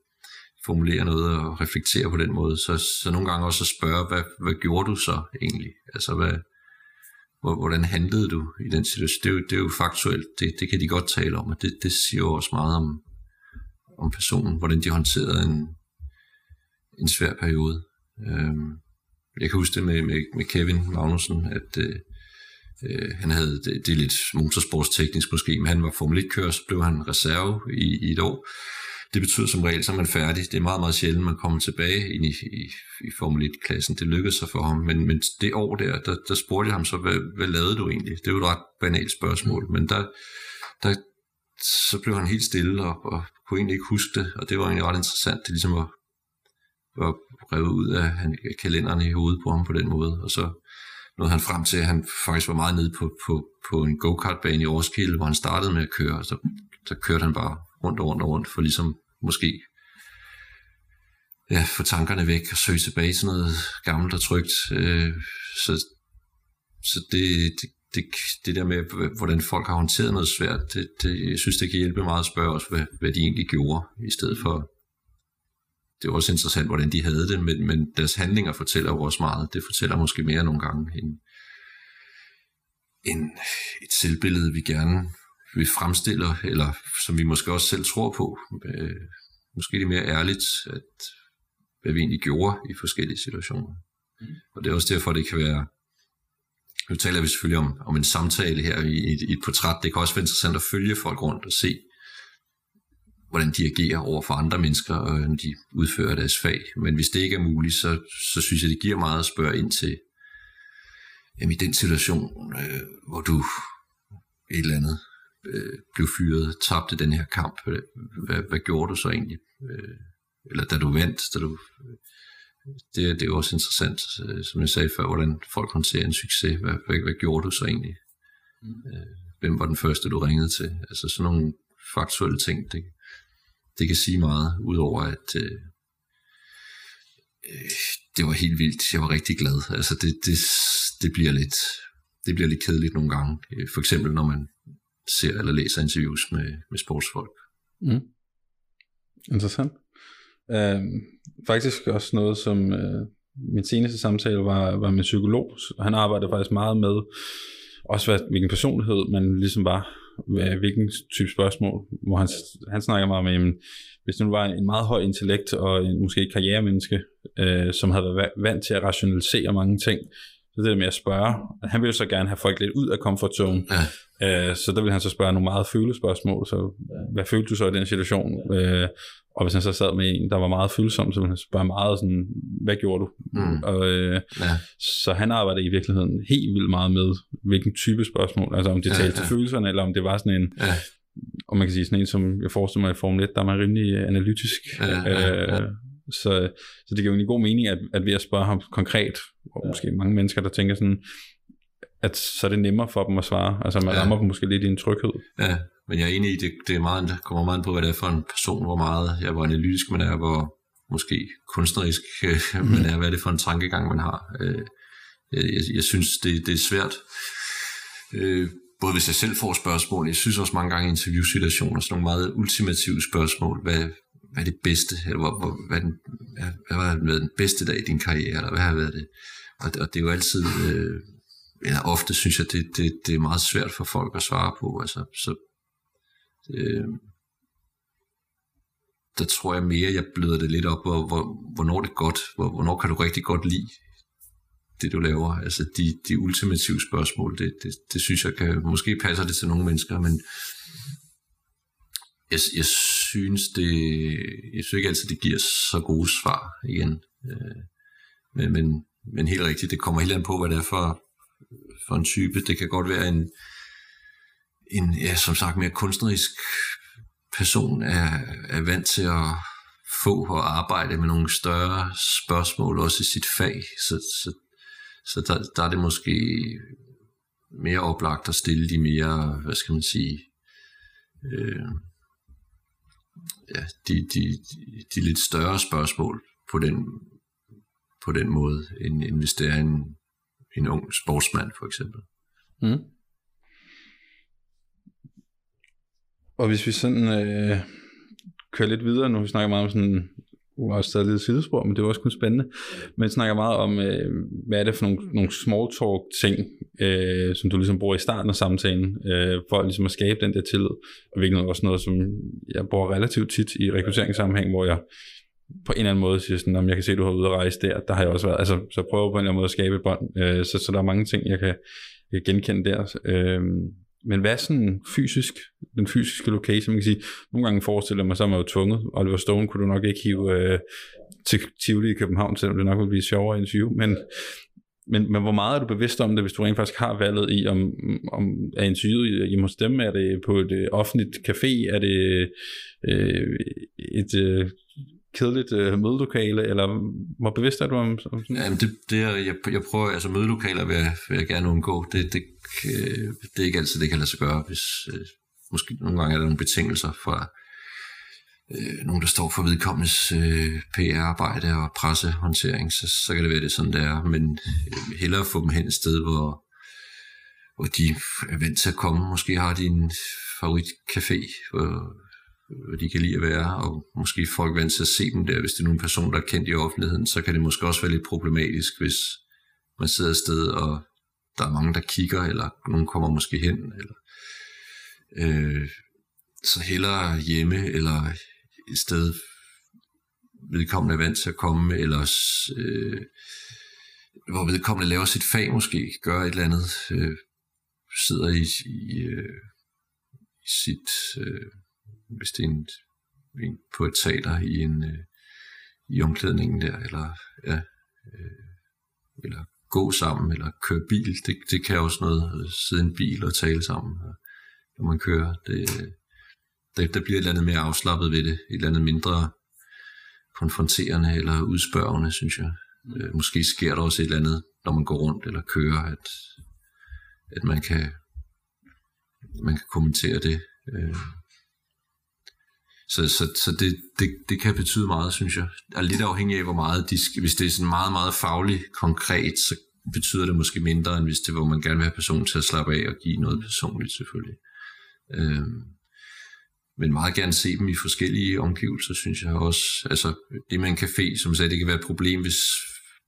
formulere noget og reflektere på den måde. Så, så nogle gange også at spørge, hvad, hvad gjorde du så egentlig? Altså, hvad, hvordan handlede du i den situation? Det er jo, det er jo faktuelt, det, det kan de godt tale om, og det, det siger jo også meget om, om personen, hvordan de håndterede en, en svær periode. Øhm, jeg kan huske det med, med, med Kevin Magnussen, at øh, øh han havde, det, det er lidt motorsportsteknisk måske, men han var Formel 1-kører, så blev han reserve i, i et år. Det betyder som regel, så er man færdig. Det er meget, meget sjældent, man kommer tilbage ind i, i, i Formel 1-klassen. Det lykkedes sig for ham. Men, men det år der, der, der spurgte jeg ham så, hvad, hvad lavede du egentlig? Det er jo et ret banalt spørgsmål, men der, der, så blev han helt stille og, og kunne egentlig ikke huske det, og det var egentlig ret interessant, det ligesom var, var revet ud af, han, kalenderen i hovedet på ham på den måde, og så nåede han frem til, at han faktisk var meget nede på, på, på en go-kart-bane i Roskilde, hvor han startede med at køre, og så, så kørte han bare rundt og rundt og rundt, for ligesom måske ja, få tankerne væk og søge tilbage til noget gammelt og trygt. Øh, så så det, det, det, det der med, hvordan folk har håndteret noget svært, det, det, jeg synes, det kan hjælpe meget at spørge os, hvad, hvad de egentlig gjorde, i stedet for, det er også interessant, hvordan de havde det, men, men deres handlinger fortæller jo også meget. Det fortæller måske mere nogle gange end, end et selvbillede, vi gerne vi fremstiller, eller som vi måske også selv tror på. Øh, måske det mere ærligt, at hvad vi egentlig gjorde i forskellige situationer. Mm. Og det er også derfor, det kan være nu taler vi selvfølgelig om, om en samtale her i, i, i et portræt. Det kan også være interessant at følge folk rundt og se, hvordan de agerer over for andre mennesker, når de udfører deres fag. Men hvis det ikke er muligt, så, så synes jeg, det giver meget at spørge ind til, jamen i den situation, øh, hvor du et eller andet øh, blev fyret, tabte den her kamp, øh, hvad, hvad, gjorde du så egentlig? Øh, eller da du vandt, da du øh, det, det er jo også interessant, øh, som jeg sagde før, hvordan folk håndterer en succes. Hvad, hvad, hvad gjorde du så egentlig? Øh, hvem var den første, du ringede til? Altså sådan nogle faktuelle ting, det, det kan sige meget, udover at øh, det var helt vildt. Jeg var rigtig glad. Altså det, det, det, bliver lidt, det bliver lidt kedeligt nogle gange. For eksempel når man ser eller læser interviews med, med sportsfolk. Mm. Interessant. Øh, faktisk også noget, som øh, min seneste samtale var, var med psykolog. Han arbejder faktisk meget med også hvad, hvilken personlighed man ligesom var, hvilken type spørgsmål, hvor han, han snakker meget med, jamen, hvis nu var en meget høj intellekt og en, måske et karrieremenneske, øh, som havde været vant til at rationalisere mange ting, så det der med at spørge, han ville så gerne have folk lidt ud af comfort zone, ja. øh, så der vil han så spørge nogle meget følespørgsmål, så hvad følte du så i den situation? Øh, og hvis han så sad med en, der var meget følsom, så ville han spørge meget sådan, hvad gjorde du? Mm. Og, øh, ja. Så han arbejder i virkeligheden helt vildt meget med, hvilken type spørgsmål, altså om det talte ja, ja. til følelserne, eller om det var sådan en, ja. og man kan sige sådan en, som jeg forestiller mig i Formel 1, der er man rimelig analytisk. Ja, ja, ja. Øh, så, så det giver jo en god mening, at, at ved at spørge ham konkret, og måske mange mennesker, der tænker sådan, at så er det nemmere for dem at svare. Altså man ja. rammer dem måske lidt i en tryghed. Ja, men jeg er enig i, det, det, er meget, det kommer meget på, hvad det er for en person, hvor meget jeg hvor analytisk man er, hvor måske kunstnerisk øh, man er, hvad er det for en tankegang, man har. Øh, jeg, jeg synes, det, det er svært. Øh, både hvis jeg selv får spørgsmål, jeg synes også mange gange i interviewsituationer, sådan nogle meget ultimative spørgsmål, hvad, hvad er det bedste, eller hvor, hvor, hvad, den, hvad, hvad har været den bedste dag i din karriere, eller hvad har været det? Og, og det er jo altid, øh, eller ofte synes jeg, det, det, det er meget svært for folk at svare på, altså, så øh, der tror jeg mere, jeg bløder det lidt op, hvor, hvor, hvornår det er godt, hvor, hvornår kan du rigtig godt lide det, du laver. Altså de, de ultimative spørgsmål, det, det, det synes jeg kan, måske passer det til nogle mennesker, men jeg, jeg synes det, jeg synes ikke altid, det giver så gode svar igen. Øh, men, men, men helt rigtigt, det kommer helt an på, hvad det er for, for en type. Det kan godt være en, en ja, som sagt, mere kunstnerisk person er, er vant til at få og arbejde med nogle større spørgsmål, også i sit fag. Så, så, så der, der er det måske mere oplagt at stille de mere, hvad skal man sige, øh, ja, de, de, de lidt større spørgsmål på den, på den måde, end, end hvis det er en, en ung sportsmand for eksempel. Mm. Og hvis vi sådan øh, kører lidt videre, nu vi snakker meget om sådan, var også stadig lidt sidespor, men det var også kun spændende, men snakker meget om, øh, hvad er det for nogle, nogle small talk ting, øh, som du ligesom bruger i starten af samtalen, øh, for ligesom at skabe den der tillid, og hvilket er også noget, som jeg bruger relativt tit i rekrutteringssammenhæng, hvor jeg på en eller anden måde siger sådan, om jeg kan se, at du har ude at rejse der, der har jeg også været, altså så prøver på en eller anden måde at skabe et bånd, øh, så, så der er mange ting, jeg kan, jeg kan genkende der. Øh, men hvad er sådan fysisk, den fysiske location? Man kan sige, nogle gange forestiller jeg mig, så er man jo tvunget. Oliver Stone kunne du nok ikke hive øh, til Tivoli i København, selvom det nok ville blive sjovere interview. Men, men, men hvor meget er du bevidst om det, hvis du rent faktisk har valget i, om, om er interviewet hjemme hos dem? Er det på et øh, offentligt café? Er det øh, et øh, kedeligt øh, mødelokale, eller hvor bevidst er du om, om sådan Jamen det, det er, jeg, jeg prøver, altså mødelokaler vil jeg, vil jeg gerne undgå. Det, det, øh, det er ikke altid, det kan lade sig gøre, hvis øh, måske nogle gange er der nogle betingelser fra øh, nogen, der står for vedkommendes øh, PR-arbejde og pressehåndtering, så, så kan det være det sådan, der. Men øh, hellere få dem hen et sted, hvor, hvor de er vant til at komme. Måske har de en favoritcafé, hvor hvad de kan lide at være, og måske folk vant til at se dem der, hvis det er nogle personer, der er kendt i offentligheden, så kan det måske også være lidt problematisk, hvis man sidder et sted, og der er mange, der kigger, eller nogen kommer måske hen, eller øh, så hellere hjemme, eller et sted, vedkommende er vant til at komme, eller øh, hvor vedkommende laver sit fag måske, gør et eller andet, øh, sidder i, i, øh, i sit... Øh, hvis det er en, en på et teater i en øh, i omklædningen der, eller ja, øh, eller gå sammen, eller køre bil, det, det kan også noget, sidde i en bil og tale sammen, når man kører. Det, der, der bliver et eller andet mere afslappet ved det, et eller andet mindre konfronterende eller udspørgende, synes jeg. Mm. Øh, måske sker der også et eller andet, når man går rundt eller kører, at, at man kan man kan kommentere det. Øh, så, så, så det, det, det kan betyde meget, synes jeg. Er lidt afhængig af, hvor meget de skal, hvis det er sådan meget, meget fagligt konkret, så betyder det måske mindre, end hvis det er, hvor man gerne vil have personen til at slappe af og give noget personligt, selvfølgelig. Øhm, men meget gerne se dem i forskellige omgivelser, synes jeg også. Altså, det med en café, som sagde, det kan være et problem, hvis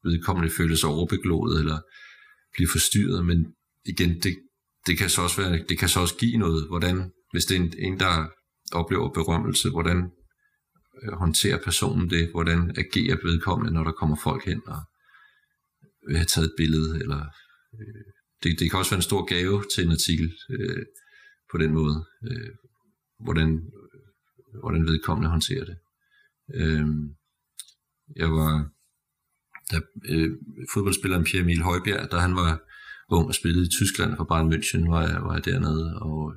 vedkommende føler sig overbeglået, eller bliver forstyrret, men igen, det, det kan så også være, det kan så også give noget, hvordan, hvis det er en, en der oplever berømmelse, hvordan øh, håndterer personen det, hvordan agerer vedkommende, når der kommer folk hen og vil have taget et billede, eller øh, det, det kan også være en stor gave til en artikel øh, på den måde, øh, hvordan, øh, hvordan vedkommende håndterer det. Øh, jeg var, da øh, fodboldspilleren Pierre Emil Højbjerg, da han var ung og spillede i Tyskland for Bayern München, var jeg, var jeg dernede, og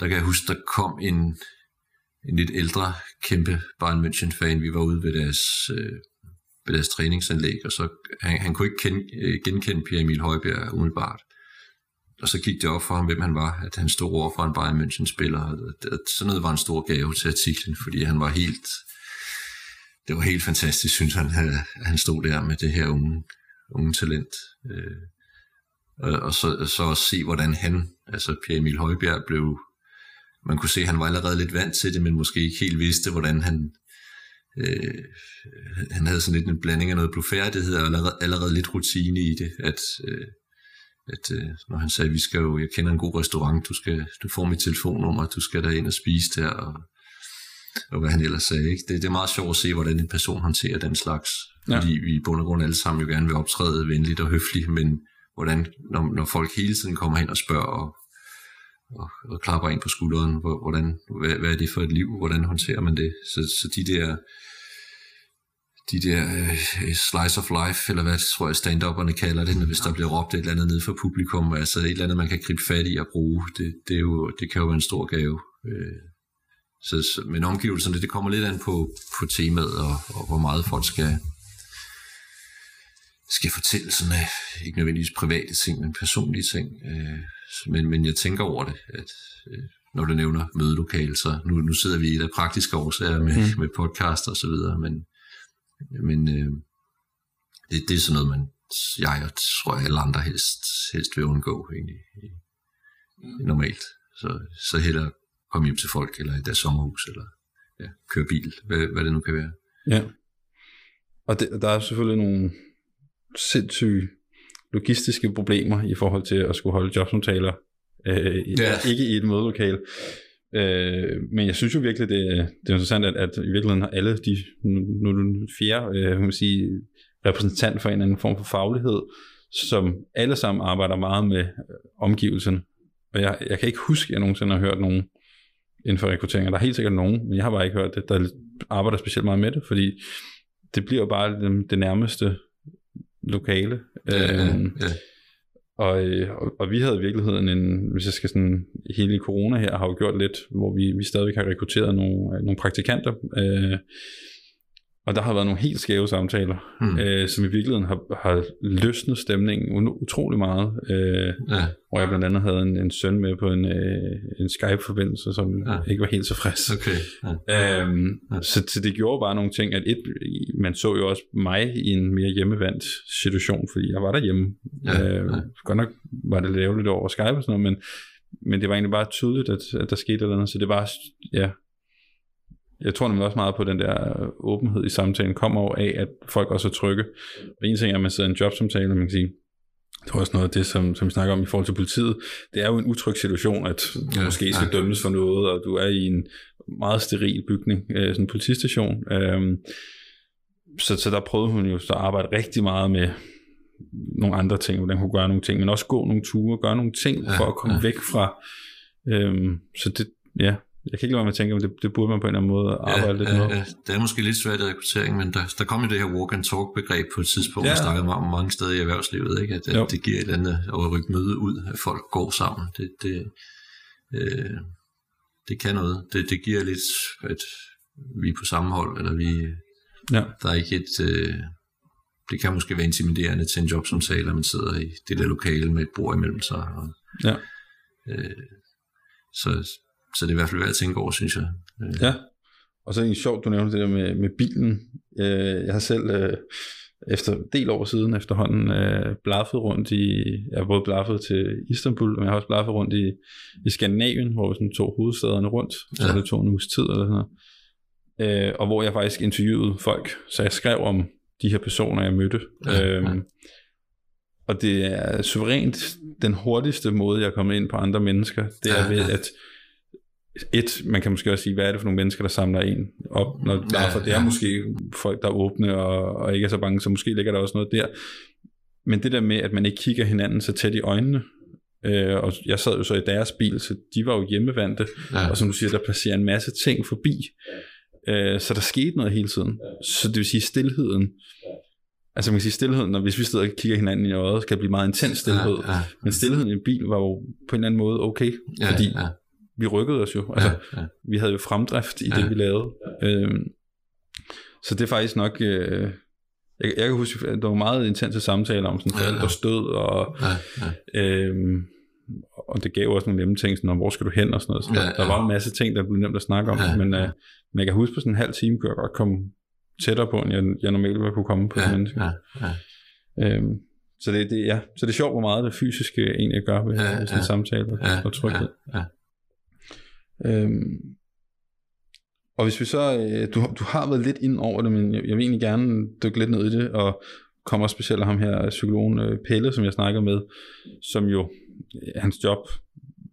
der kan jeg huske, der kom en, en lidt ældre kæmpe Bayern München-fan. Vi var ude ved deres, øh, ved deres træningsanlæg, og så han, han kunne ikke kende, øh, genkende Pierre Emil Højbjerg umiddelbart. Og så gik det op for ham, hvem han var, at han stod over for en Bayern München-spiller. Sådan noget var en stor gave til artiklen, fordi han var helt, det var helt fantastisk, synes han, at han stod der med det her unge, unge talent. Øh, og så, så også se, hvordan han Altså Pierre Emil Højbjerg blev, man kunne se, at han var allerede lidt vant til det, men måske ikke helt vidste, hvordan han, øh, han havde sådan lidt en blanding af noget blufærdighed og allerede, allerede lidt rutine i det, at, øh, at øh, når han sagde, vi skal jo, jeg kender en god restaurant, du, skal, du får mit telefonnummer, du skal der ind og spise der, og, og hvad han ellers sagde. Ikke? Det, det er meget sjovt at se, hvordan en person håndterer den slags, ja. fordi vi i bund og grund alle sammen jo gerne vil optræde venligt og høfligt, men hvordan, når, når folk hele tiden kommer hen og spørger og, og, og klapper ind på skulderen, hvordan, hvad, hvad er det for et liv, hvordan håndterer man det? Så, så de der de der uh, slice of life, eller hvad tror jeg stand-upperne kalder det, hvis der bliver råbt et eller andet ned for publikum, altså et eller andet, man kan gribe fat i og bruge, det, det, er jo, det kan jo være en stor gave. Uh, så, så, men omgivelserne, det kommer lidt an på, på temaet, og, og hvor meget folk skal, skal fortælle sådan, uh, ikke nødvendigvis private ting, men personlige ting. Uh, men, men jeg tænker over det, at uh, når du nævner mødelokale, så nu, nu sidder vi i der praktiske årsager med, mm. med podcast og så videre, men men øh, det, det er sådan noget, man, jeg og tror alle andre helst, helst vil undgå egentlig, normalt. Så, så hellere komme hjem til folk, eller i deres sommerhus, eller ja, køre bil, hvad, hvad det nu kan være. Ja. Og det, der er selvfølgelig nogle sindssyge logistiske problemer i forhold til at skulle holde jobsamtaler, øh, ja. ikke i et mødelokale. Øh, men jeg synes jo virkelig, det, det er interessant, at, at i virkeligheden har alle de, nu er du fjerde, øh, man sige, repræsentant for en eller anden form for faglighed, som alle sammen arbejder meget med omgivelserne. Og jeg, jeg kan ikke huske, at jeg nogensinde har hørt nogen inden for rekruttering. Der er helt sikkert nogen, men jeg har bare ikke hørt det, der arbejder specielt meget med det, fordi det bliver jo bare det, det nærmeste lokale. Ja, øhm, ja. Og, øh, og, og vi havde i virkeligheden en, hvis jeg skal sådan, hele corona her har jo gjort lidt, hvor vi, vi stadigvæk har rekrutteret nogle, nogle praktikanter, øh, og der har været nogle helt skæve samtaler, mm. øh, som i virkeligheden har, har løsnet stemningen utrolig meget. Øh, ja. Hvor jeg blandt andet havde en, en søn med på en, øh, en Skype-forbindelse, som ja. ikke var helt så frisk. Okay. Ja. Øhm, ja. Så, så det gjorde bare nogle ting, at et, man så jo også mig i en mere hjemmevandt situation, fordi jeg var derhjemme. Ja. Øh, Godt nok var det lidt over Skype og sådan noget, men, men det var egentlig bare tydeligt, at, at der skete noget andet. Så det var, ja, jeg tror nemlig også meget på, at den der åbenhed i samtalen kommer over af, at folk også er trygge. Og en ting er, at man sidder i en jobsamtale, man kan sige, det er også noget af det, som, som vi snakker om i forhold til politiet. Det er jo en utryg situation, at du ja, måske skal ja. dømmes for noget, og du er i en meget steril bygning, øh, sådan en politistation. Øhm, så, så der prøvede hun jo så at arbejde rigtig meget med nogle andre ting, hvordan hun kunne gøre nogle ting, men også gå nogle ture, gøre nogle ting ja, for at komme ja. væk fra. Øhm, så det, ja, jeg kan ikke lade være med at tænke, om det, det burde man på en eller anden måde arbejde ja, lidt med. Ja, det er måske lidt svært i rekruttering, men der, der kom jo det her walk and talk begreb på et tidspunkt, ja. vi snakkede om mange steder i erhvervslivet, ikke? At, at det giver et eller andet at rykke møde ud, at folk går sammen. Det, det, øh, det kan noget. Det, det giver lidt, at vi er på samme hold, eller vi, ja. der er ikke et... Øh, det kan måske være intimiderende til en job som at man sidder i det der lokale med et bord imellem sig. Og, ja. øh, så så det er i hvert fald værd at tænke over, synes jeg. Øh. Ja, og så er det sjovt, du nævnte det der med, med bilen. Øh, jeg har selv øh, efter del år siden efterhånden blaffet rundt i, jeg har både blaffet til Istanbul, men jeg har også blaffet rundt i, i Skandinavien, hvor vi sådan tog hovedstederne rundt, så ja. det tog en uges tid eller sådan noget. og hvor jeg faktisk interviewede folk, så jeg skrev om de her personer, jeg mødte. Ja, øhm, ja. Og det er suverænt den hurtigste måde, jeg er kommet ind på andre mennesker. Det er ved, at et, man kan måske også sige, hvad er det for nogle mennesker, der samler en op, når ja, derfor, det er ja. måske folk, der er åbne og, og ikke er så bange, så måske ligger der også noget der. Men det der med, at man ikke kigger hinanden så tæt i øjnene, øh, og jeg sad jo så i deres bil, så de var jo hjemmevandte, ja. og som du siger, der passerer en masse ting forbi, øh, så der skete noget hele tiden. Så det vil sige, stillheden, altså man kan sige, stillheden, når hvis vi sidder og kigger hinanden i øjet, kan det blive meget intens stillhed, ja, ja. men stillheden i en bil var jo på en eller anden måde okay, ja, fordi ja vi rykkede os jo. Altså, ja, ja. Vi havde jo fremdrift i ja. det, vi lavede. Øhm, så det er faktisk nok... Øh, jeg, jeg kan huske, at der var meget intense samtaler om sådan ja, ja. død, og, ja, ja. Øhm, og det gav også nogle nemme ting, sådan, hvor skal du hen og sådan noget. Så ja, der, der var en masse ting, der blev nemt at snakke om, ja, men, øh, men jeg kan huske på sådan en halv time, kunne jeg godt komme tættere på, end jeg, jeg normalt ville kunne komme på ja, mennesker. Ja, ja. Øhm, Så det, det, ja. så det er sjovt, hvor meget det fysiske egentlig gør ved, ja, sådan en ja, samtale ja, og tryghed. Ja, ja. Øhm, og hvis vi så, øh, du, du har været lidt ind over det, men jeg, jeg vil egentlig gerne dykke lidt ned i det, og kommer specielt ham her, psykologen øh, Pelle, som jeg snakker med, som jo, øh, hans job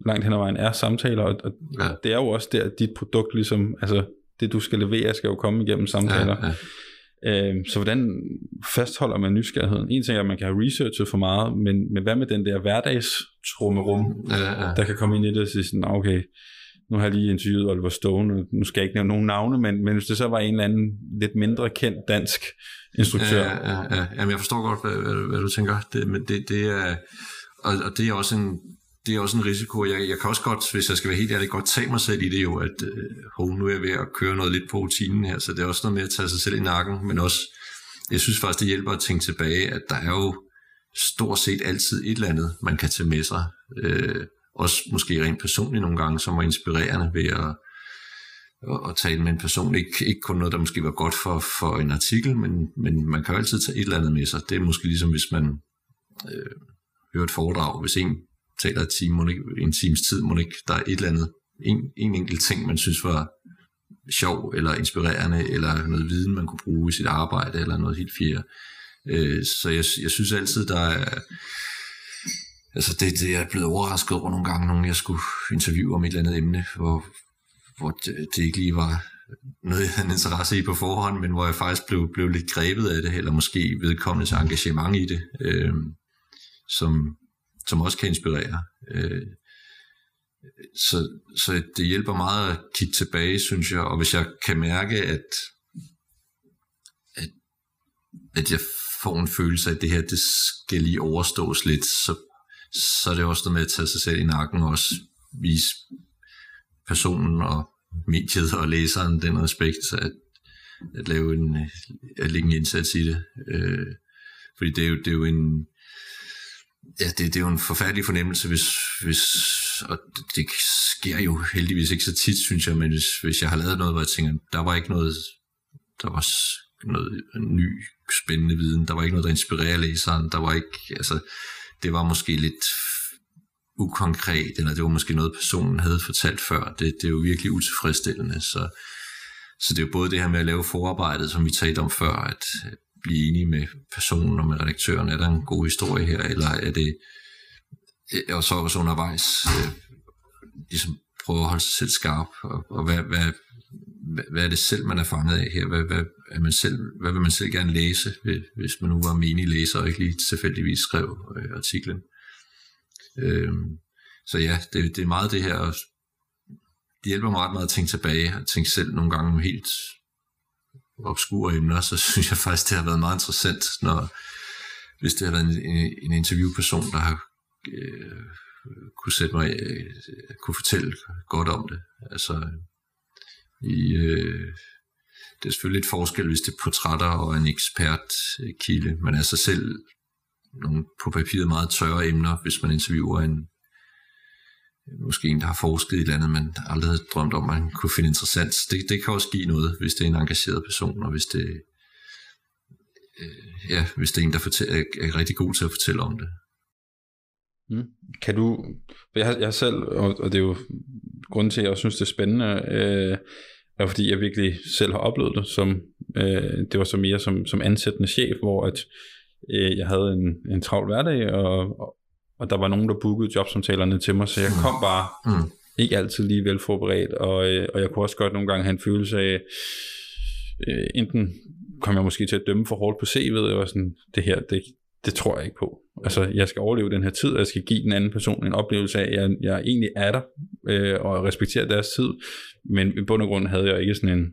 langt hen ad vejen er samtaler, og, og ja. det er jo også der, dit produkt ligesom, altså det du skal levere, skal jo komme igennem samtaler. Ja, ja. Øh, så hvordan fastholder man nysgerrigheden? En ting er, at man kan have researchet for meget, men, men hvad med den der hverdagstrummerum, ja, ja. der kan komme ind i det og sige sådan, okay, nu har jeg lige interviewet Oliver Stone, nu skal jeg ikke nævne nogen navne, men, men hvis det så var en eller anden lidt mindre kendt dansk instruktør. Ja, ja, ja. Jamen, jeg forstår godt, hvad, hvad, hvad du tænker. Det, men det, det er, og, og det er også en, det er også en risiko. Jeg, jeg kan også godt, hvis jeg skal være helt ærlig, godt tage mig selv i det jo, at øh, nu er jeg ved at køre noget lidt på rutinen her, så det er også noget med at tage sig selv i nakken, men også, jeg synes faktisk, det hjælper at tænke tilbage, at der er jo stort set altid et eller andet, man kan tage med sig. Øh, også måske rent personligt nogle gange, som var inspirerende ved at, at, tale med en person. Ikke, ikke kun noget, der måske var godt for, for en artikel, men, men man kan jo altid tage et eller andet med sig. Det er måske ligesom, hvis man øh, hører et foredrag. Hvis en taler et time, ikke, en times tid, må ikke, der er et eller andet, en, en enkelt ting, man synes var sjov, eller inspirerende, eller noget viden, man kunne bruge i sit arbejde, eller noget helt fjerde. Øh, så jeg, jeg synes altid, der er, altså det, det er blevet overrasket over nogle gange, nogen jeg skulle interviewe om et eller andet emne, hvor, hvor det, det ikke lige var noget, jeg havde en interesse i på forhånd, men hvor jeg faktisk blev, blev lidt grebet af det, eller måske vedkommende til engagement i det, øh, som, som også kan inspirere. Øh, så, så det hjælper meget at kigge tilbage, synes jeg, og hvis jeg kan mærke, at, at, at jeg får en følelse af, at det her, det skal lige overstås lidt, så, så er det også noget med at tage sig selv i nakken og også vise personen og mediet og læseren den respekt, at, at lave en, at lægge en indsats i det. Øh, fordi det er jo, det er jo en, Ja, det, det er jo en forfærdelig fornemmelse, hvis, hvis og det, det sker jo heldigvis ikke så tit, synes jeg, men hvis, hvis jeg har lavet noget, hvor jeg tænker, der var ikke noget, der var noget ny, spændende viden, der var ikke noget, der inspirerer læseren, der var ikke, altså, det var måske lidt ukonkret, eller det var måske noget, personen havde fortalt før. Det, det er jo virkelig utilfredsstillende, så, så det er jo både det her med at lave forarbejdet, som vi talte om før, at blive enige med personen og med redaktøren, er der en god historie her, eller er det, og så også undervejs, øh, ligesom prøve at holde sig selv skarp, og, og hvad, hvad, hvad er det selv, man er fanget af her? Hvad, hvad, er man selv, hvad vil man selv gerne læse, hvis man nu var menig læser og ikke lige tilfældigvis skrev øh, artiklen? Øh, så ja, det, det er meget det her, det hjælper mig ret meget at tænke tilbage, og tænke selv nogle gange helt obskure emner, så [LAUGHS] synes jeg faktisk, det har været meget interessant, når, hvis det har været en, en, en interviewperson, der har øh, kunne sætte mig, øh, kunne fortælle godt om det. Altså, i, øh, det er selvfølgelig et forskel, hvis det er portrætter og en ekspert øh, kilde, men altså selv nogle på papiret meget tørre emner, hvis man interviewer en, måske en, der har forsket i et eller andet, man aldrig havde drømt om, man kunne finde interessant. Det, det kan også give noget, hvis det er en engageret person, og hvis det, øh, ja, hvis det er en, der fortæller, er, er rigtig god til at fortælle om det. Mm. Kan du, jeg jeg selv, og, og det er jo grunden til, at jeg også synes, det er spændende, øh, er fordi jeg virkelig selv har oplevet det, som, øh, det var så mere som, som ansættende chef, hvor at, øh, jeg havde en, en travl hverdag, og, og, og der var nogen, der bookede jobsamtalerne til mig, så jeg kom bare mm. ikke altid lige velforberedt, og, øh, og jeg kunne også godt nogle gange have en følelse af, øh, enten kom jeg måske til at dømme for hårdt på CV'et, var sådan, det her, det, det tror jeg ikke på. Altså, jeg skal overleve den her tid, og jeg skal give den anden person en oplevelse af, at jeg, jeg egentlig er der, øh, og respekterer deres tid, men i bund og grund havde jeg ikke sådan en,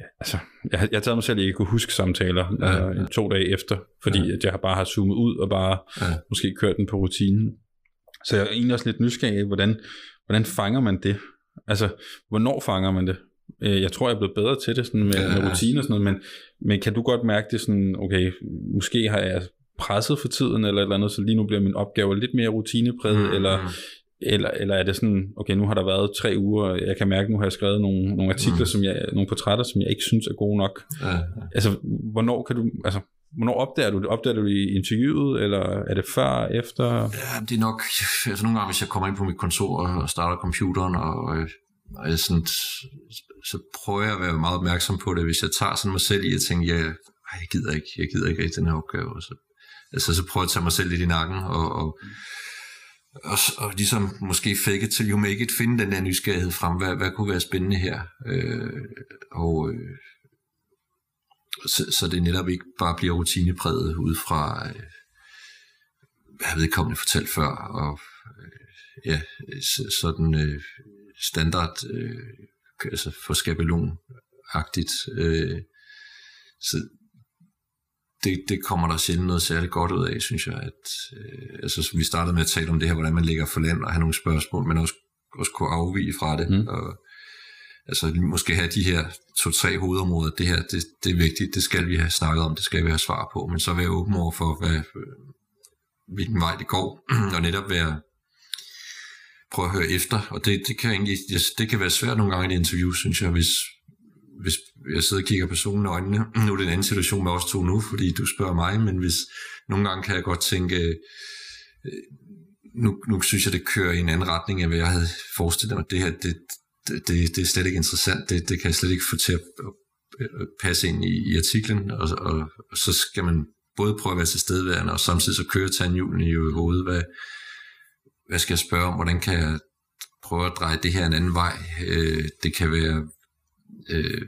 ja, altså, jeg, jeg taget mig selv, at jeg ikke kunne huske samtaler ja, ja. Øh, to dage efter, fordi ja. at jeg har bare har zoomet ud og bare ja. måske kørt den på rutinen. Så jeg er egentlig også lidt nysgerrig af, hvordan, hvordan fanger man det? Altså, hvornår fanger man det? Øh, jeg tror, jeg er blevet bedre til det sådan med, ja. med rutiner og sådan noget, men, men kan du godt mærke det sådan, okay, måske har jeg presset for tiden, eller et eller andet, så lige nu bliver min opgave lidt mere rutinepræget, mm. eller. Eller, eller er det sådan, okay, nu har der været tre uger, og jeg kan mærke, nu har jeg skrevet nogle, nogle artikler, mm. som jeg, nogle portrætter, som jeg ikke synes er gode nok. Ja, ja. Altså, hvornår kan du, altså, Hvornår opdager du det? Opdager du det i interviewet, eller er det før, efter? Ja, det er nok, [LAUGHS] altså nogle gange, hvis jeg kommer ind på mit kontor og starter computeren, og, og jeg sådan, så prøver jeg at være meget opmærksom på det. Hvis jeg tager sådan mig selv i at tænke, ja, jeg gider ikke, jeg gider ikke rigtig den her opgave. Og så, altså, så prøver jeg at tage mig selv lidt i nakken, og, og, og, og ligesom måske fake it till you make it, finde den der nysgerrighed frem. Hvad, hvad kunne være spændende her? Øh, og, øh, så, så det netop ikke bare bliver rutinepræget ud fra, øh, hvad vedkommende fortalt før, og øh, ja, sådan øh, standard, øh, altså for skabelon-agtigt. Øh, så det, det kommer der sjældent noget særligt godt ud af, synes jeg. At, øh, altså, vi startede med at tale om det her, hvordan man ligger for land og have nogle spørgsmål, men også, også kunne afvige fra det. Mm. Og, altså måske have de her to-tre hovedområder, det her, det, det er vigtigt, det skal vi have snakket om, det skal vi have svar på, men så være åben over for, hvad, hvilken vej det går, [CLEARS THROAT] og netop være, prøve at høre efter, og det, det kan egentlig, det kan være svært nogle gange i et interview, synes jeg, hvis, hvis jeg sidder og kigger personen i øjnene, [CLEARS THROAT] nu er det en anden situation med os to nu, fordi du spørger mig, men hvis nogle gange kan jeg godt tænke, øh, nu, nu synes jeg, det kører i en anden retning, end hvad jeg havde forestillet mig. Det her, det, det, det er slet ikke interessant. Det, det kan jeg slet ikke få til at øh, øh, passe ind i, i artiklen, og, og, og så skal man både prøve at være til stedværende, og samtidig så køre tandhjulen i hovedet. Hvad, hvad skal jeg spørge om? Hvordan kan jeg prøve at dreje det her en anden vej? Øh, det kan være, øh,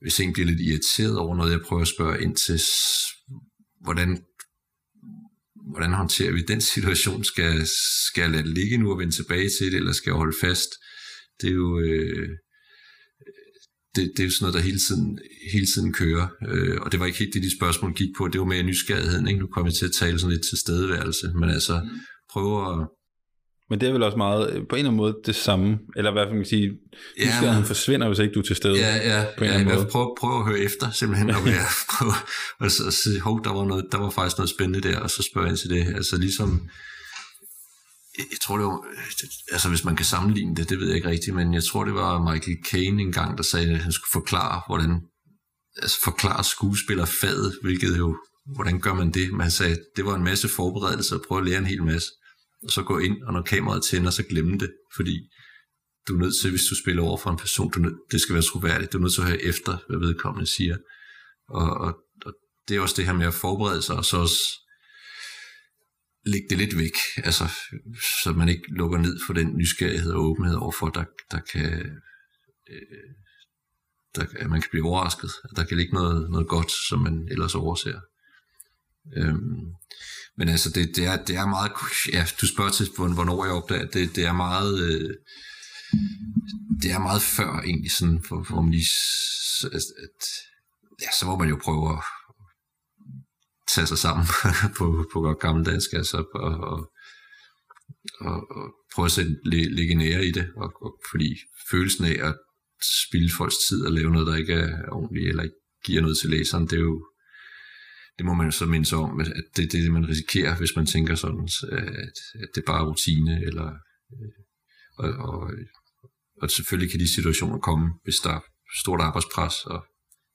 hvis en bliver lidt irriteret over noget, jeg prøver at spørge ind til, hvordan, hvordan håndterer vi den situation? Skal, skal jeg lade det ligge nu og vende tilbage til det, eller skal jeg holde fast? det er jo... Øh, det, det er jo sådan noget, der hele tiden, hele tiden kører. Øh, og det var ikke helt det, de spørgsmål gik på. Det var mere nysgerrigheden. Ikke? Nu kommer jeg til at tale sådan lidt til stedeværelse. Men altså, mm. prøve at... Men det er vel også meget, på en eller anden måde, det samme. Eller hvad man kan sige, ja, nysgerrigheden forsvinder, hvis ikke du er til stede. Ja, ja. På en ja, eller anden prøve, prøve at høre efter, simpelthen. Og, være, prøve, og så, og sige, hov, der var, noget, der var faktisk noget spændende der, og så spørge ind til det. Altså ligesom jeg tror det var, altså hvis man kan sammenligne det, det ved jeg ikke rigtigt, men jeg tror det var Michael Caine engang, der sagde, at han skulle forklare, hvordan, altså forklare skuespillerfaget, hvilket jo, hvordan gør man det? Men han sagde, det var en masse forberedelse at prøve at lære en hel masse, og så gå ind, og når kameraet tænder, så glemme det, fordi du er nødt til, hvis du spiller over for en person, du nød, det skal være troværdigt, du er nødt til at høre efter, hvad vedkommende siger. Og, og, og det er også det her med at forberede sig, og så også lægge det lidt væk, altså, så man ikke lukker ned for den nysgerrighed og åbenhed overfor, der, der kan, øh, der, at man kan blive overrasket, at der kan ligge noget, noget godt, som man ellers overser. Øhm, men altså, det, det, er, det er meget, ja, du spørger til, hvornår jeg opdager, det, det er meget, øh, det er meget før egentlig, sådan, for, for man lige, at, at, ja, så må man jo prøve at tage sig sammen [LAUGHS] på, på godt gammeldansk, altså, og, og, og, og prøve at sætte, ligge nære i det, og, og, fordi følelsen af at spille folks tid og lave noget, der ikke er ordentligt, eller ikke giver noget til læseren, det er jo, det må man jo så minde sig om, at det er det, man risikerer, hvis man tænker sådan, at, at det bare er rutine, eller, øh, og, og, og selvfølgelig kan de situationer komme, hvis der er stort arbejdspres, og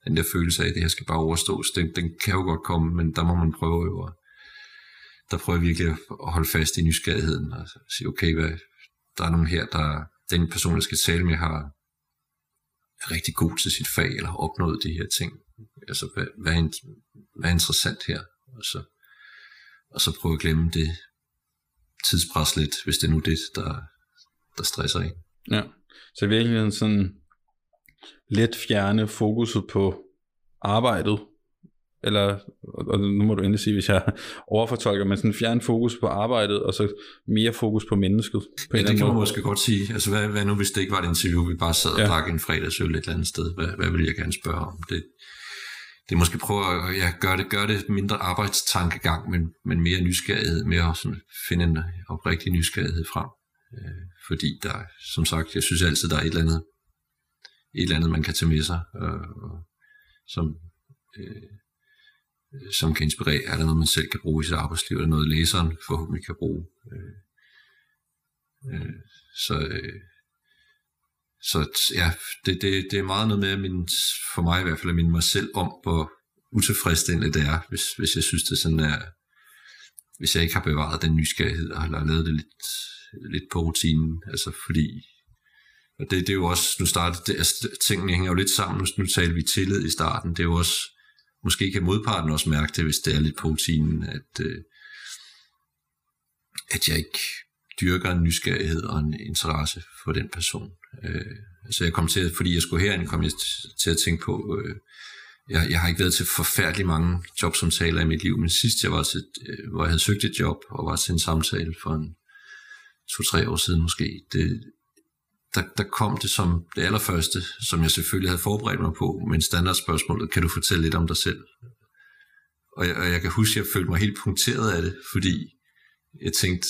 den der følelse af, at det her skal bare overstås, den, den kan jo godt komme, men der må man prøve jo at, der prøver jeg virkelig at holde fast i nysgerrigheden og sige, okay, hvad, der er nogen her, der, den person, jeg skal tale med, har er rigtig god til sit fag, eller har opnået de her ting. Altså, hvad, hvad, er, hvad er interessant her? Og så, og så prøve at glemme det tidspres lidt, hvis det er nu det, der, der stresser en. Ja, så i virkeligheden sådan let fjerne fokuset på arbejdet, eller, og nu må du endelig sige, hvis jeg [LAUGHS] overfortolker, men sådan fjerne fokus på arbejdet, og så mere fokus på mennesket. På ja, det kan man måde. måske godt sige. Altså, hvad, hvad nu, hvis det ikke var et interview, vi bare sad og ja. drak en fredagsøl et eller andet sted? Hvad, hvad vil jeg gerne spørge om? Det, det er måske prøve at ja, gøre, det, gøre det mindre arbejdstankegang, men, men mere nysgerrighed, mere at sådan finde en oprigtig nysgerrighed frem. Øh, fordi der, som sagt, jeg synes altid, der er et eller andet et eller andet, man kan tage med sig, øh, som, øh, som kan inspirere. Er der noget, man selv kan bruge i sit arbejdsliv? Er der noget, læseren forhåbentlig kan bruge? Øh, øh, så, øh, så ja, det, det, det er meget noget med, at min, for mig i hvert fald, at minde mig selv om, hvor, utilfredsstillende det er, hvis, hvis jeg synes, det sådan er, hvis jeg ikke har bevaret den nysgerrighed, og har lavet det lidt, lidt på rutinen, altså fordi, og det, det er jo også, nu startede det, altså, tingene hænger jo lidt sammen, nu, nu talte vi tillid i starten, det er jo også, måske kan modparten også mærke det, hvis det er lidt på rutinen, at, øh, at jeg ikke dyrker en nysgerrighed og en interesse for den person. Øh, så jeg kom til, fordi jeg skulle herind, kom jeg til at tænke på, øh, jeg, jeg har ikke været til forfærdelig mange jobsamtaler i mit liv, men sidst jeg var til, øh, hvor jeg havde søgt et job og var til en samtale for en to-tre år siden måske, det, der, der kom det som det allerførste, som jeg selvfølgelig havde forberedt mig på, men standardspørgsmålet, kan du fortælle lidt om dig selv? Og jeg, og jeg kan huske, at jeg følte mig helt punkteret af det, fordi jeg tænkte,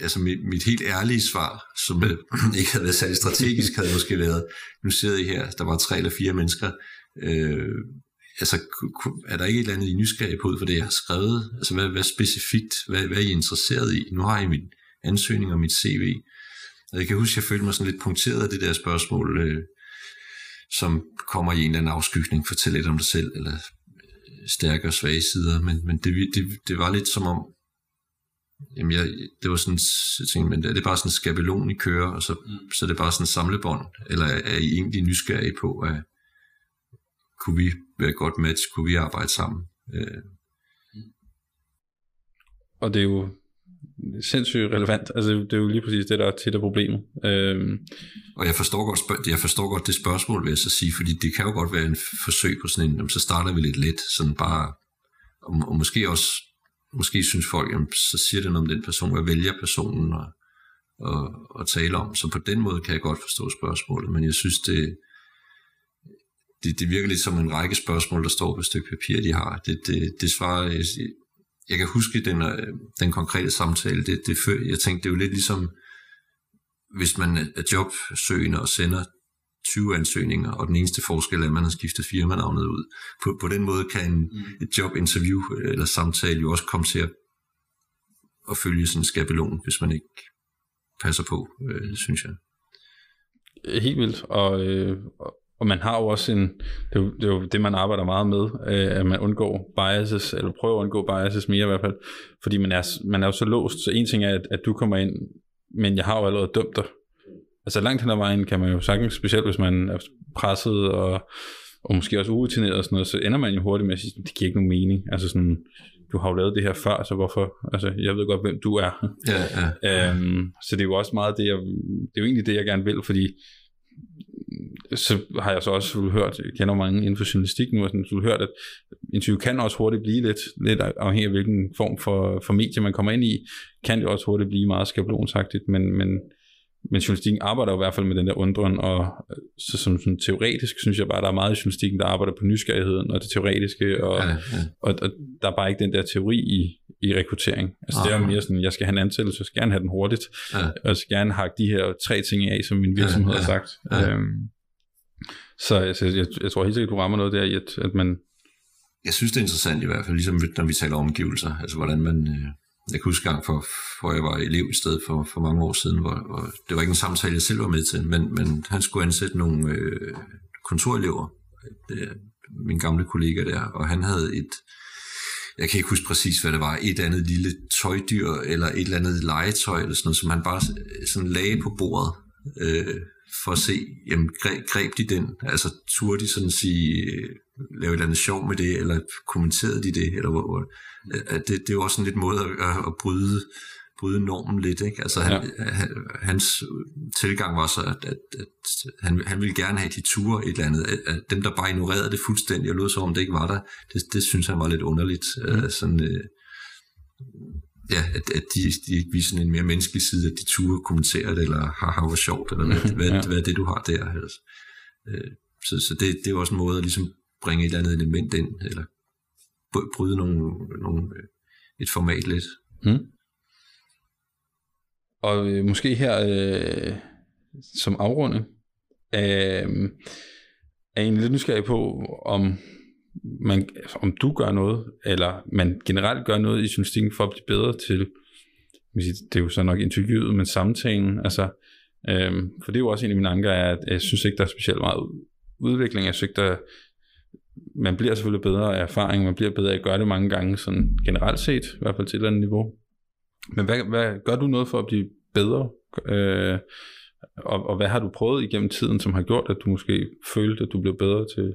altså mit, mit helt ærlige svar, som øh, [CLEARS THROAT] ikke havde været særlig strategisk, havde måske været, nu sidder I her, der var tre eller fire mennesker, øh, altså er der ikke et eller andet, I nysgerrige på ud for det, jeg har skrevet? Altså hvad, hvad specifikt, hvad, hvad er I interesseret i? Nu har I min ansøgning og mit CV, og jeg kan huske, jeg følte mig sådan lidt punkteret af det der spørgsmål, øh, som kommer i en eller anden afskygning, fortæl lidt om dig selv, eller stærke og svage sider, men, men det, det, det var lidt som om, Jamen, jeg, det var sådan, jeg tænkte, men er det bare sådan en skabelon, I kører, og så, mm. så er det bare sådan en samlebånd, eller er I egentlig nysgerrige på, at kunne vi være godt match, kunne vi arbejde sammen? Øh. Og det er jo sindssygt relevant, altså det er jo lige præcis det, der er tit af problemet. Øh. Og jeg forstår, godt, jeg forstår godt det spørgsmål, vil jeg så sige, fordi det kan jo godt være en forsøg på sådan en, så starter vi lidt let, sådan bare, og, og måske også måske synes folk, jamen, så siger det noget om den person, hvad vælger personen at, at, at tale om. Så på den måde kan jeg godt forstå spørgsmålet, men jeg synes, det, det, det virker lidt som en række spørgsmål, der står på et stykke papir, de har. Det, det, det svarer, jeg, jeg kan huske den, øh, den konkrete samtale, det, det, jeg tænkte, det er jo lidt ligesom, hvis man er jobsøgende og sender 20 ansøgninger, og den eneste forskel er, at man har skiftet firmanavnet ud. På, på den måde kan en, mm. et jobinterview eller samtale jo også komme til at, at følge sådan en skabelon, hvis man ikke passer på, øh, synes jeg. Helt vildt, og, øh, og man har jo også en, det er jo, det er jo det, man arbejder meget med, øh, at man undgår biases, eller prøver at undgå biases mere i hvert fald, fordi man er, man er jo så låst, så en ting er, at, at du kommer ind, men jeg har jo allerede dømt dig, altså langt hen ad vejen kan man jo sagtens, specielt hvis man er presset og, og måske også urutineret og sådan noget, så ender man jo hurtigt med at sige, det giver ikke nogen mening. Altså sådan, du har jo lavet det her før, så hvorfor, altså jeg ved godt, hvem du er. Ja, ja. øhm, så det er jo også meget det, jeg, det er jo egentlig det, jeg gerne vil, fordi så har jeg så også hørt, jeg kender mange inden for journalistik nu, og sådan, så hørt, at interview kan også hurtigt blive lidt, lidt afhængig af hvilken form for, for medie man kommer ind i, kan det også hurtigt blive meget skabelonsagtigt, men, men men journalistikken arbejder jo i hvert fald med den der undren, og øh, så som sådan teoretisk synes jeg bare, der er meget i journalistikken, der arbejder på nysgerrigheden og det teoretiske, og, ja, ja. Og, og der er bare ikke den der teori i, i rekruttering. Altså det er mere sådan, jeg skal have en ansættelse, jeg skal gerne have den hurtigt, ja. og jeg skal gerne hakke de her tre ting af, som min virksomhed ja, ja, har sagt. Ja. Øhm, så altså, jeg, jeg tror helt sikkert, du rammer noget der i, at, at man... Jeg synes, det er interessant i hvert fald, ligesom når vi taler om omgivelser, altså hvordan man... Øh jeg kan huske gang, for, for jeg var elev i stedet for, for mange år siden, hvor, hvor det var ikke en samtale, jeg selv var med til, men, men han skulle ansætte nogle øh, kontorelever, det, min gamle kollega der, og han havde et, jeg kan ikke huske præcis, hvad det var, et andet lille tøjdyr, eller et eller andet legetøj, eller sådan noget, som han bare sådan lagde på bordet, øh, for at se, jamen, greb, greb de den? Altså, turde de sådan sige, øh, lave et eller andet sjov med det, eller kommenterede de det, eller hvor, det, det er jo også en lidt måde at, at bryde, bryde normen lidt, ikke? Altså, han, ja. hans tilgang var så, at, at, at han, han ville gerne have de ture et eller andet. At, dem, der bare ignorerede det fuldstændig og lød så om det ikke var der, det, det synes han var lidt underligt. Mm. Uh, sådan, uh, ja, at, at de, de ikke viser en mere menneskelig side, at de ture kommenterer det, eller har hvor sjovt, eller hvad, hvad, ja. hvad er det, du har der. Altså. Øh, så, så det, det er også en måde at ligesom bringe et eller andet element ind, eller bryde nogle, nogle, øh, et format lidt. Mm. Og øh, måske her øh, som afrunde, øh, er jeg lidt nysgerrig på, om man, om du gør noget, eller man generelt gør noget i journalistikken for at blive bedre til, det er jo så nok interviewet, men samtalen, altså, øh, for det er jo også en af mine anker, er, at jeg synes ikke, der er specielt meget udvikling, jeg synes ikke, der man bliver selvfølgelig bedre af erfaring, man bliver bedre af at gøre det mange gange, sådan generelt set, i hvert fald til et eller andet niveau. Men hvad, hvad gør du noget for at blive bedre? Øh, og, og hvad har du prøvet igennem tiden, som har gjort, at du måske følte, at du blev bedre til,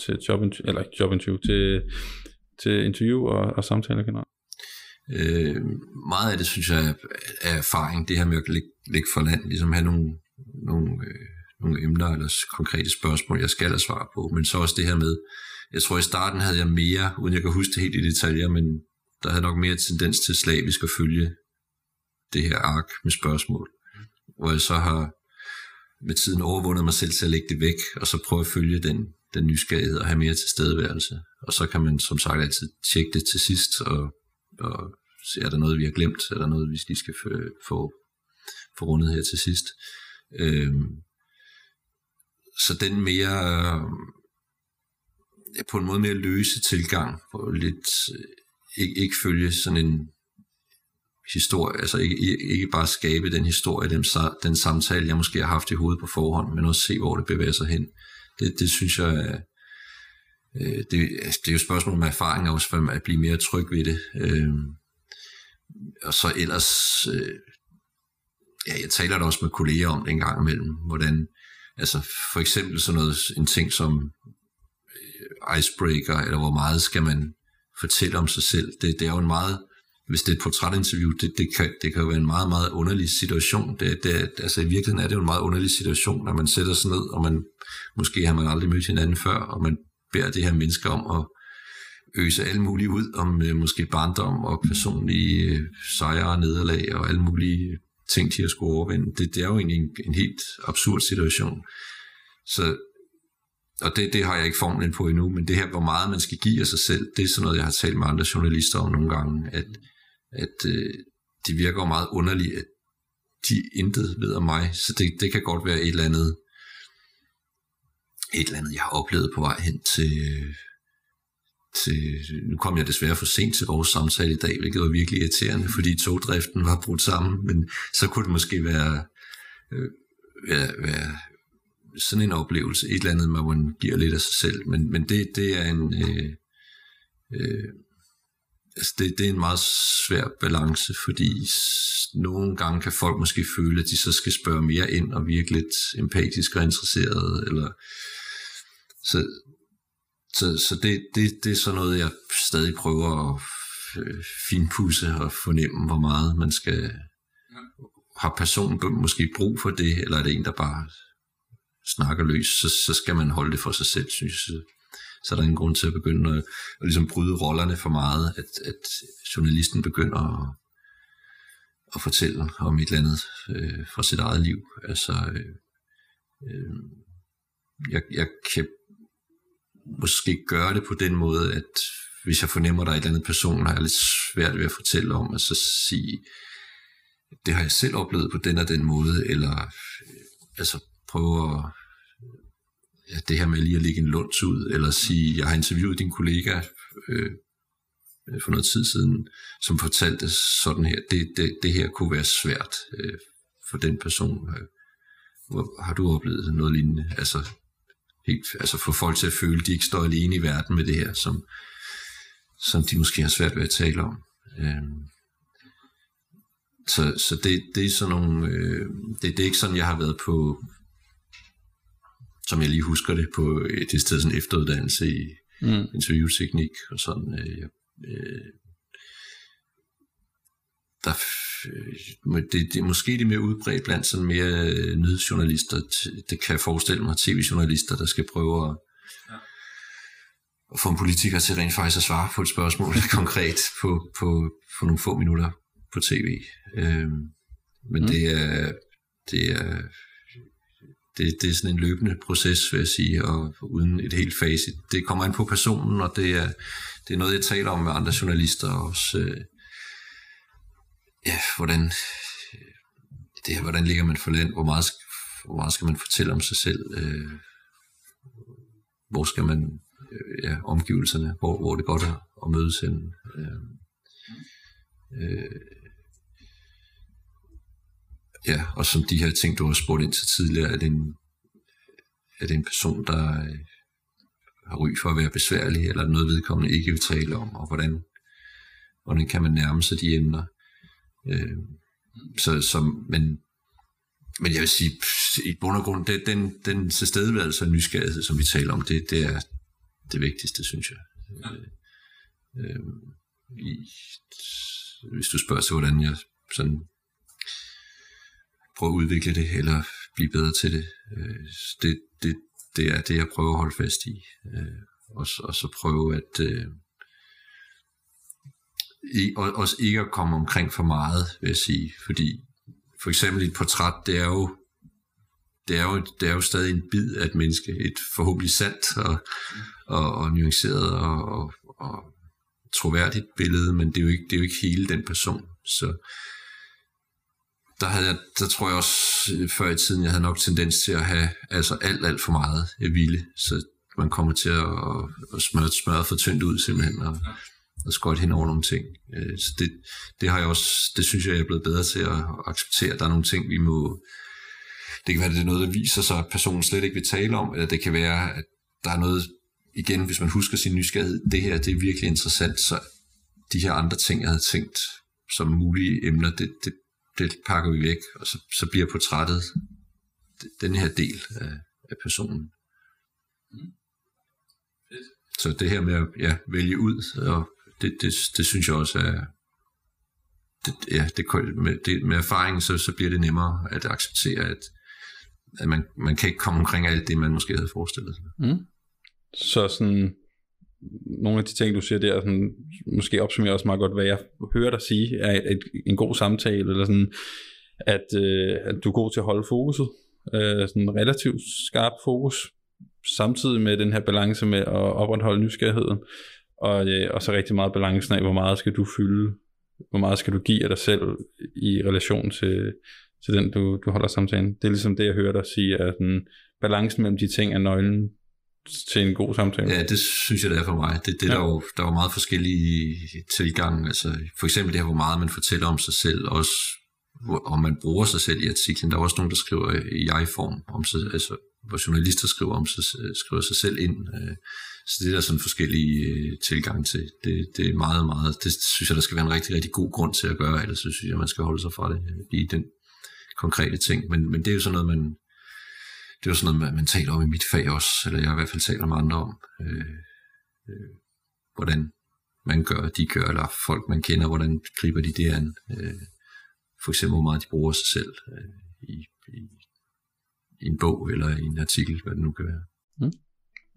til job, eller jobinterview, til, til interview og, og samtaler generelt? Øh, meget af det, synes jeg, er erfaring. Det her med at ligge, ligge for land, ligesom have nogle, nogle, øh, nogle emner eller konkrete spørgsmål, jeg skal have svar på. Men så også det her med, jeg tror i starten havde jeg mere, uden jeg kan huske det helt i detaljer, men der havde nok mere tendens til slavisk at følge det her ark med spørgsmål. Hvor jeg så har med tiden overvundet mig selv til at lægge det væk, og så prøve at følge den, den nysgerrighed og have mere tilstedeværelse. Og så kan man som sagt altid tjekke det til sidst, og, og se, er der noget, vi har glemt, er der noget, vi lige skal få, få rundet her til sidst. Øhm, så den mere, øh, på en måde mere løse tilgang, på lidt, øh, ikke, ikke følge sådan en historie, altså ikke, ikke bare skabe den historie, den, den samtale, jeg måske har haft i hovedet på forhånd, men også se, hvor det bevæger sig hen. Det, det synes jeg øh, det, altså, det er jo et spørgsmål om erfaring også, for at blive mere tryg ved det. Øh, og så ellers, øh, ja, jeg taler da også med kolleger om det en gang imellem, hvordan, altså for eksempel sådan noget, en ting som øh, icebreaker, eller hvor meget skal man fortælle om sig selv. Det, det er jo en meget, hvis det er et portrætinterview, det, det, kan, det kan jo være en meget, meget underlig situation. Det, det, altså i virkeligheden er det jo en meget underlig situation, når man sætter sig ned, og man måske har man aldrig mødt hinanden før, og man beder det her menneske om at øse alt muligt ud om øh, måske barndom og personlige øh, sejre og nederlag og alle mulige ting, de har skulle overvinde. Det, det er jo egentlig en, en helt absurd situation. Så og det, det har jeg ikke formlen på endnu, men det her, hvor meget man skal give af sig selv, det er sådan noget, jeg har talt med andre journalister om nogle gange, at, at øh, det virker meget underligt, at de intet ved om mig, så det, det kan godt være et eller andet, et eller andet, jeg har oplevet på vej hen til, øh, til, nu kom jeg desværre for sent til vores samtale i dag, hvilket var virkelig irriterende, fordi togdriften var brudt sammen, men så kunne det måske være, øh, være, være sådan en oplevelse, et eller andet, hvor man giver lidt af sig selv, men, men det, det er en øh, øh, altså det, det er en meget svær balance, fordi nogle gange kan folk måske føle, at de så skal spørge mere ind og virke lidt empatisk og interesseret, eller så, så, så det, det, det er sådan noget, jeg stadig prøver at finpudse og fornemme, hvor meget man skal har personen måske brug for det, eller er det en, der bare snakker løs, så, så skal man holde det for sig selv, synes jeg. Så er der ingen grund til at begynde at, at ligesom bryde rollerne for meget, at, at journalisten begynder at, at fortælle om et eller andet øh, fra sit eget liv. Altså, øh, øh, jeg, jeg kan måske gøre det på den måde, at hvis jeg fornemmer, at der er et eller andet person, har jeg lidt svært ved at fortælle om, og så sige, det har jeg selv oplevet på den og den måde, eller øh, altså prøve at ja, det her med lige at lægge en lunds ud, eller sige, jeg har interviewet din kollega øh, for noget tid siden, som fortalte sådan her, det, det, det her kunne være svært øh, for den person. Øh, har du oplevet noget lignende? Altså, helt, altså få folk til at føle, at de ikke står alene i verden med det her, som, som de måske har svært ved at tale om. Øh, så, så det, det er sådan nogle, øh, det, det er ikke sådan, jeg har været på, som jeg lige husker det, på et sted sådan efteruddannelse i mm. interviewteknik og sådan. Øh, øh, der, øh, det, det, måske det er mere udbredt blandt sådan mere øh, nyhedsjournalister. Det kan jeg forestille mig, tv-journalister, der skal prøve at, ja. at få en politiker til rent faktisk at svare på et spørgsmål [LAUGHS] konkret på, på, på nogle få minutter på tv. Øh, men mm. det er, det er det, det er sådan en løbende proces, vil jeg sige, og uden et helt facit. Det kommer an på personen, og det er, det er noget, jeg taler om med andre journalister også. Øh, ja, hvordan, det her, hvordan ligger man for land, hvor meget, hvor meget skal man fortælle om sig selv, øh, hvor skal man, øh, ja, omgivelserne, hvor, hvor det godt at, at mødes hen. Øh, øh, Ja, og som de her ting, du har spurgt ind til tidligere, er det en, er det en person, der øh, har ry for at være besværlig, eller noget vedkommende ikke vil tale om, og hvordan, hvordan kan man nærme sig de emner. Øh, så, så, men, men jeg vil sige, i bund og grund, det, den, den tilstedeværelse og nysgerrighed, som vi taler om, det, det er det vigtigste, synes jeg. Ja. Øh, øh, i, hvis du spørger til, hvordan jeg sådan prøver at udvikle det, eller blive bedre til det, øh, det, det, det er det, jeg prøver at holde fast i. Øh, og, og så prøve at... Øh, og, også ikke at komme omkring for meget, vil jeg sige. Fordi for eksempel et portræt, det er jo det er jo, det er jo stadig en bid af et menneske, et forhåbentlig sandt og, og, og nuanceret og, og, og troværdigt billede, men det er, jo ikke, det er jo ikke hele den person. Så der, havde jeg, der tror jeg også før i tiden, jeg havde nok tendens til at have altså alt, alt for meget jeg ville, så man kommer til at, at smøre, smøre for tyndt ud simpelthen, og, og skøjte hen over nogle ting. Øh, så det, det har jeg også, det synes jeg, jeg er blevet bedre til at acceptere. Der er nogle ting, vi må, det kan være, at det er noget, der viser sig, at personen slet ikke vil tale om, eller det kan være, at der er noget, igen, hvis man husker sin nysgerrighed, det her, det er virkelig interessant, så de her andre ting, jeg havde tænkt som mulige emner, det, det, det pakker vi væk, og så, så bliver portrættet den her del af, af personen. Så det her med at ja, vælge ud, og det, det, det synes jeg også er, det, ja, det, med, det, med erfaringen, så, så bliver det nemmere at acceptere, at, at man, man kan ikke komme omkring alt det, man måske havde forestillet sig. Mm. Så sådan, nogle af de ting, du siger der, sådan, måske opsummerer også meget godt, hvad jeg hører dig sige, er et, et, en god samtale, eller sådan, at, øh, at du er god til at holde fokuset, øh, sådan relativt skarp fokus, samtidig med den her balance med at opretholde nysgerrigheden, og, øh, og så rigtig meget balancen af, hvor meget skal du fylde, hvor meget skal du give af dig selv i relation til, til den, du, du holder samtalen. Det er ligesom det, jeg hører dig sige, at den, balancen mellem de ting er nøglen til en god samtale. Ja, det synes jeg, det er for mig. Det, det ja. der, er jo, der er jo meget forskellige tilgange. Altså, for eksempel det her, hvor meget man fortæller om sig selv, også om man bruger sig selv i artiklen. Der er også nogen, der skriver i jeg-form, om sig, altså, hvor journalister skriver, om sig, skriver sig selv ind. Øh, så det er der sådan forskellige øh, tilgang til. Det, det er meget, meget, det synes jeg, der skal være en rigtig, rigtig god grund til at gøre, ellers så synes jeg, man skal holde sig fra det øh, i den konkrete ting. Men, men det er jo sådan noget, man, det er jo sådan noget, man taler om i mit fag også, eller jeg i hvert fald taler med andre om, øh, øh, hvordan man gør, de gør, eller folk man kender, hvordan griber de det an. Øh, for eksempel, hvor meget de bruger sig selv øh, i, i, i en bog eller i en artikel, hvad det nu kan være. Mm.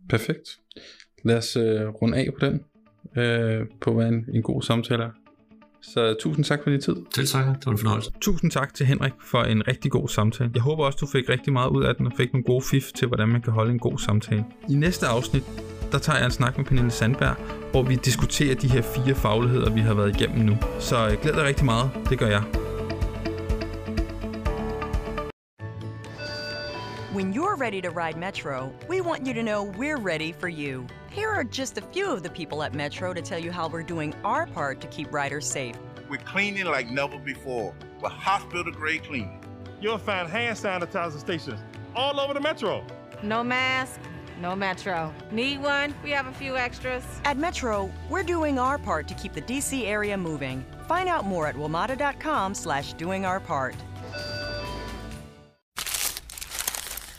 Perfekt. Lad os øh, runde af på den, øh, på hvad en, en god samtale er. Så tusind tak for din tid. Til tak, det var en fornøjelse. Tusind tak til Henrik for en rigtig god samtale. Jeg håber også, du fik rigtig meget ud af den og fik nogle gode fif til, hvordan man kan holde en god samtale. I næste afsnit, der tager jeg en snak med Pernille Sandberg, hvor vi diskuterer de her fire fagligheder, vi har været igennem nu. Så øh, glæd dig rigtig meget. Det gør jeg. Ready to ride Metro, we want you to know we're ready for you. Here are just a few of the people at Metro to tell you how we're doing our part to keep riders safe. We're cleaning like never before with hospital grade cleaning. You'll find hand sanitizer stations all over the Metro. No mask, no Metro. Need one? We have a few extras. At Metro, we're doing our part to keep the DC area moving. Find out more at WMATA.com slash doing our part.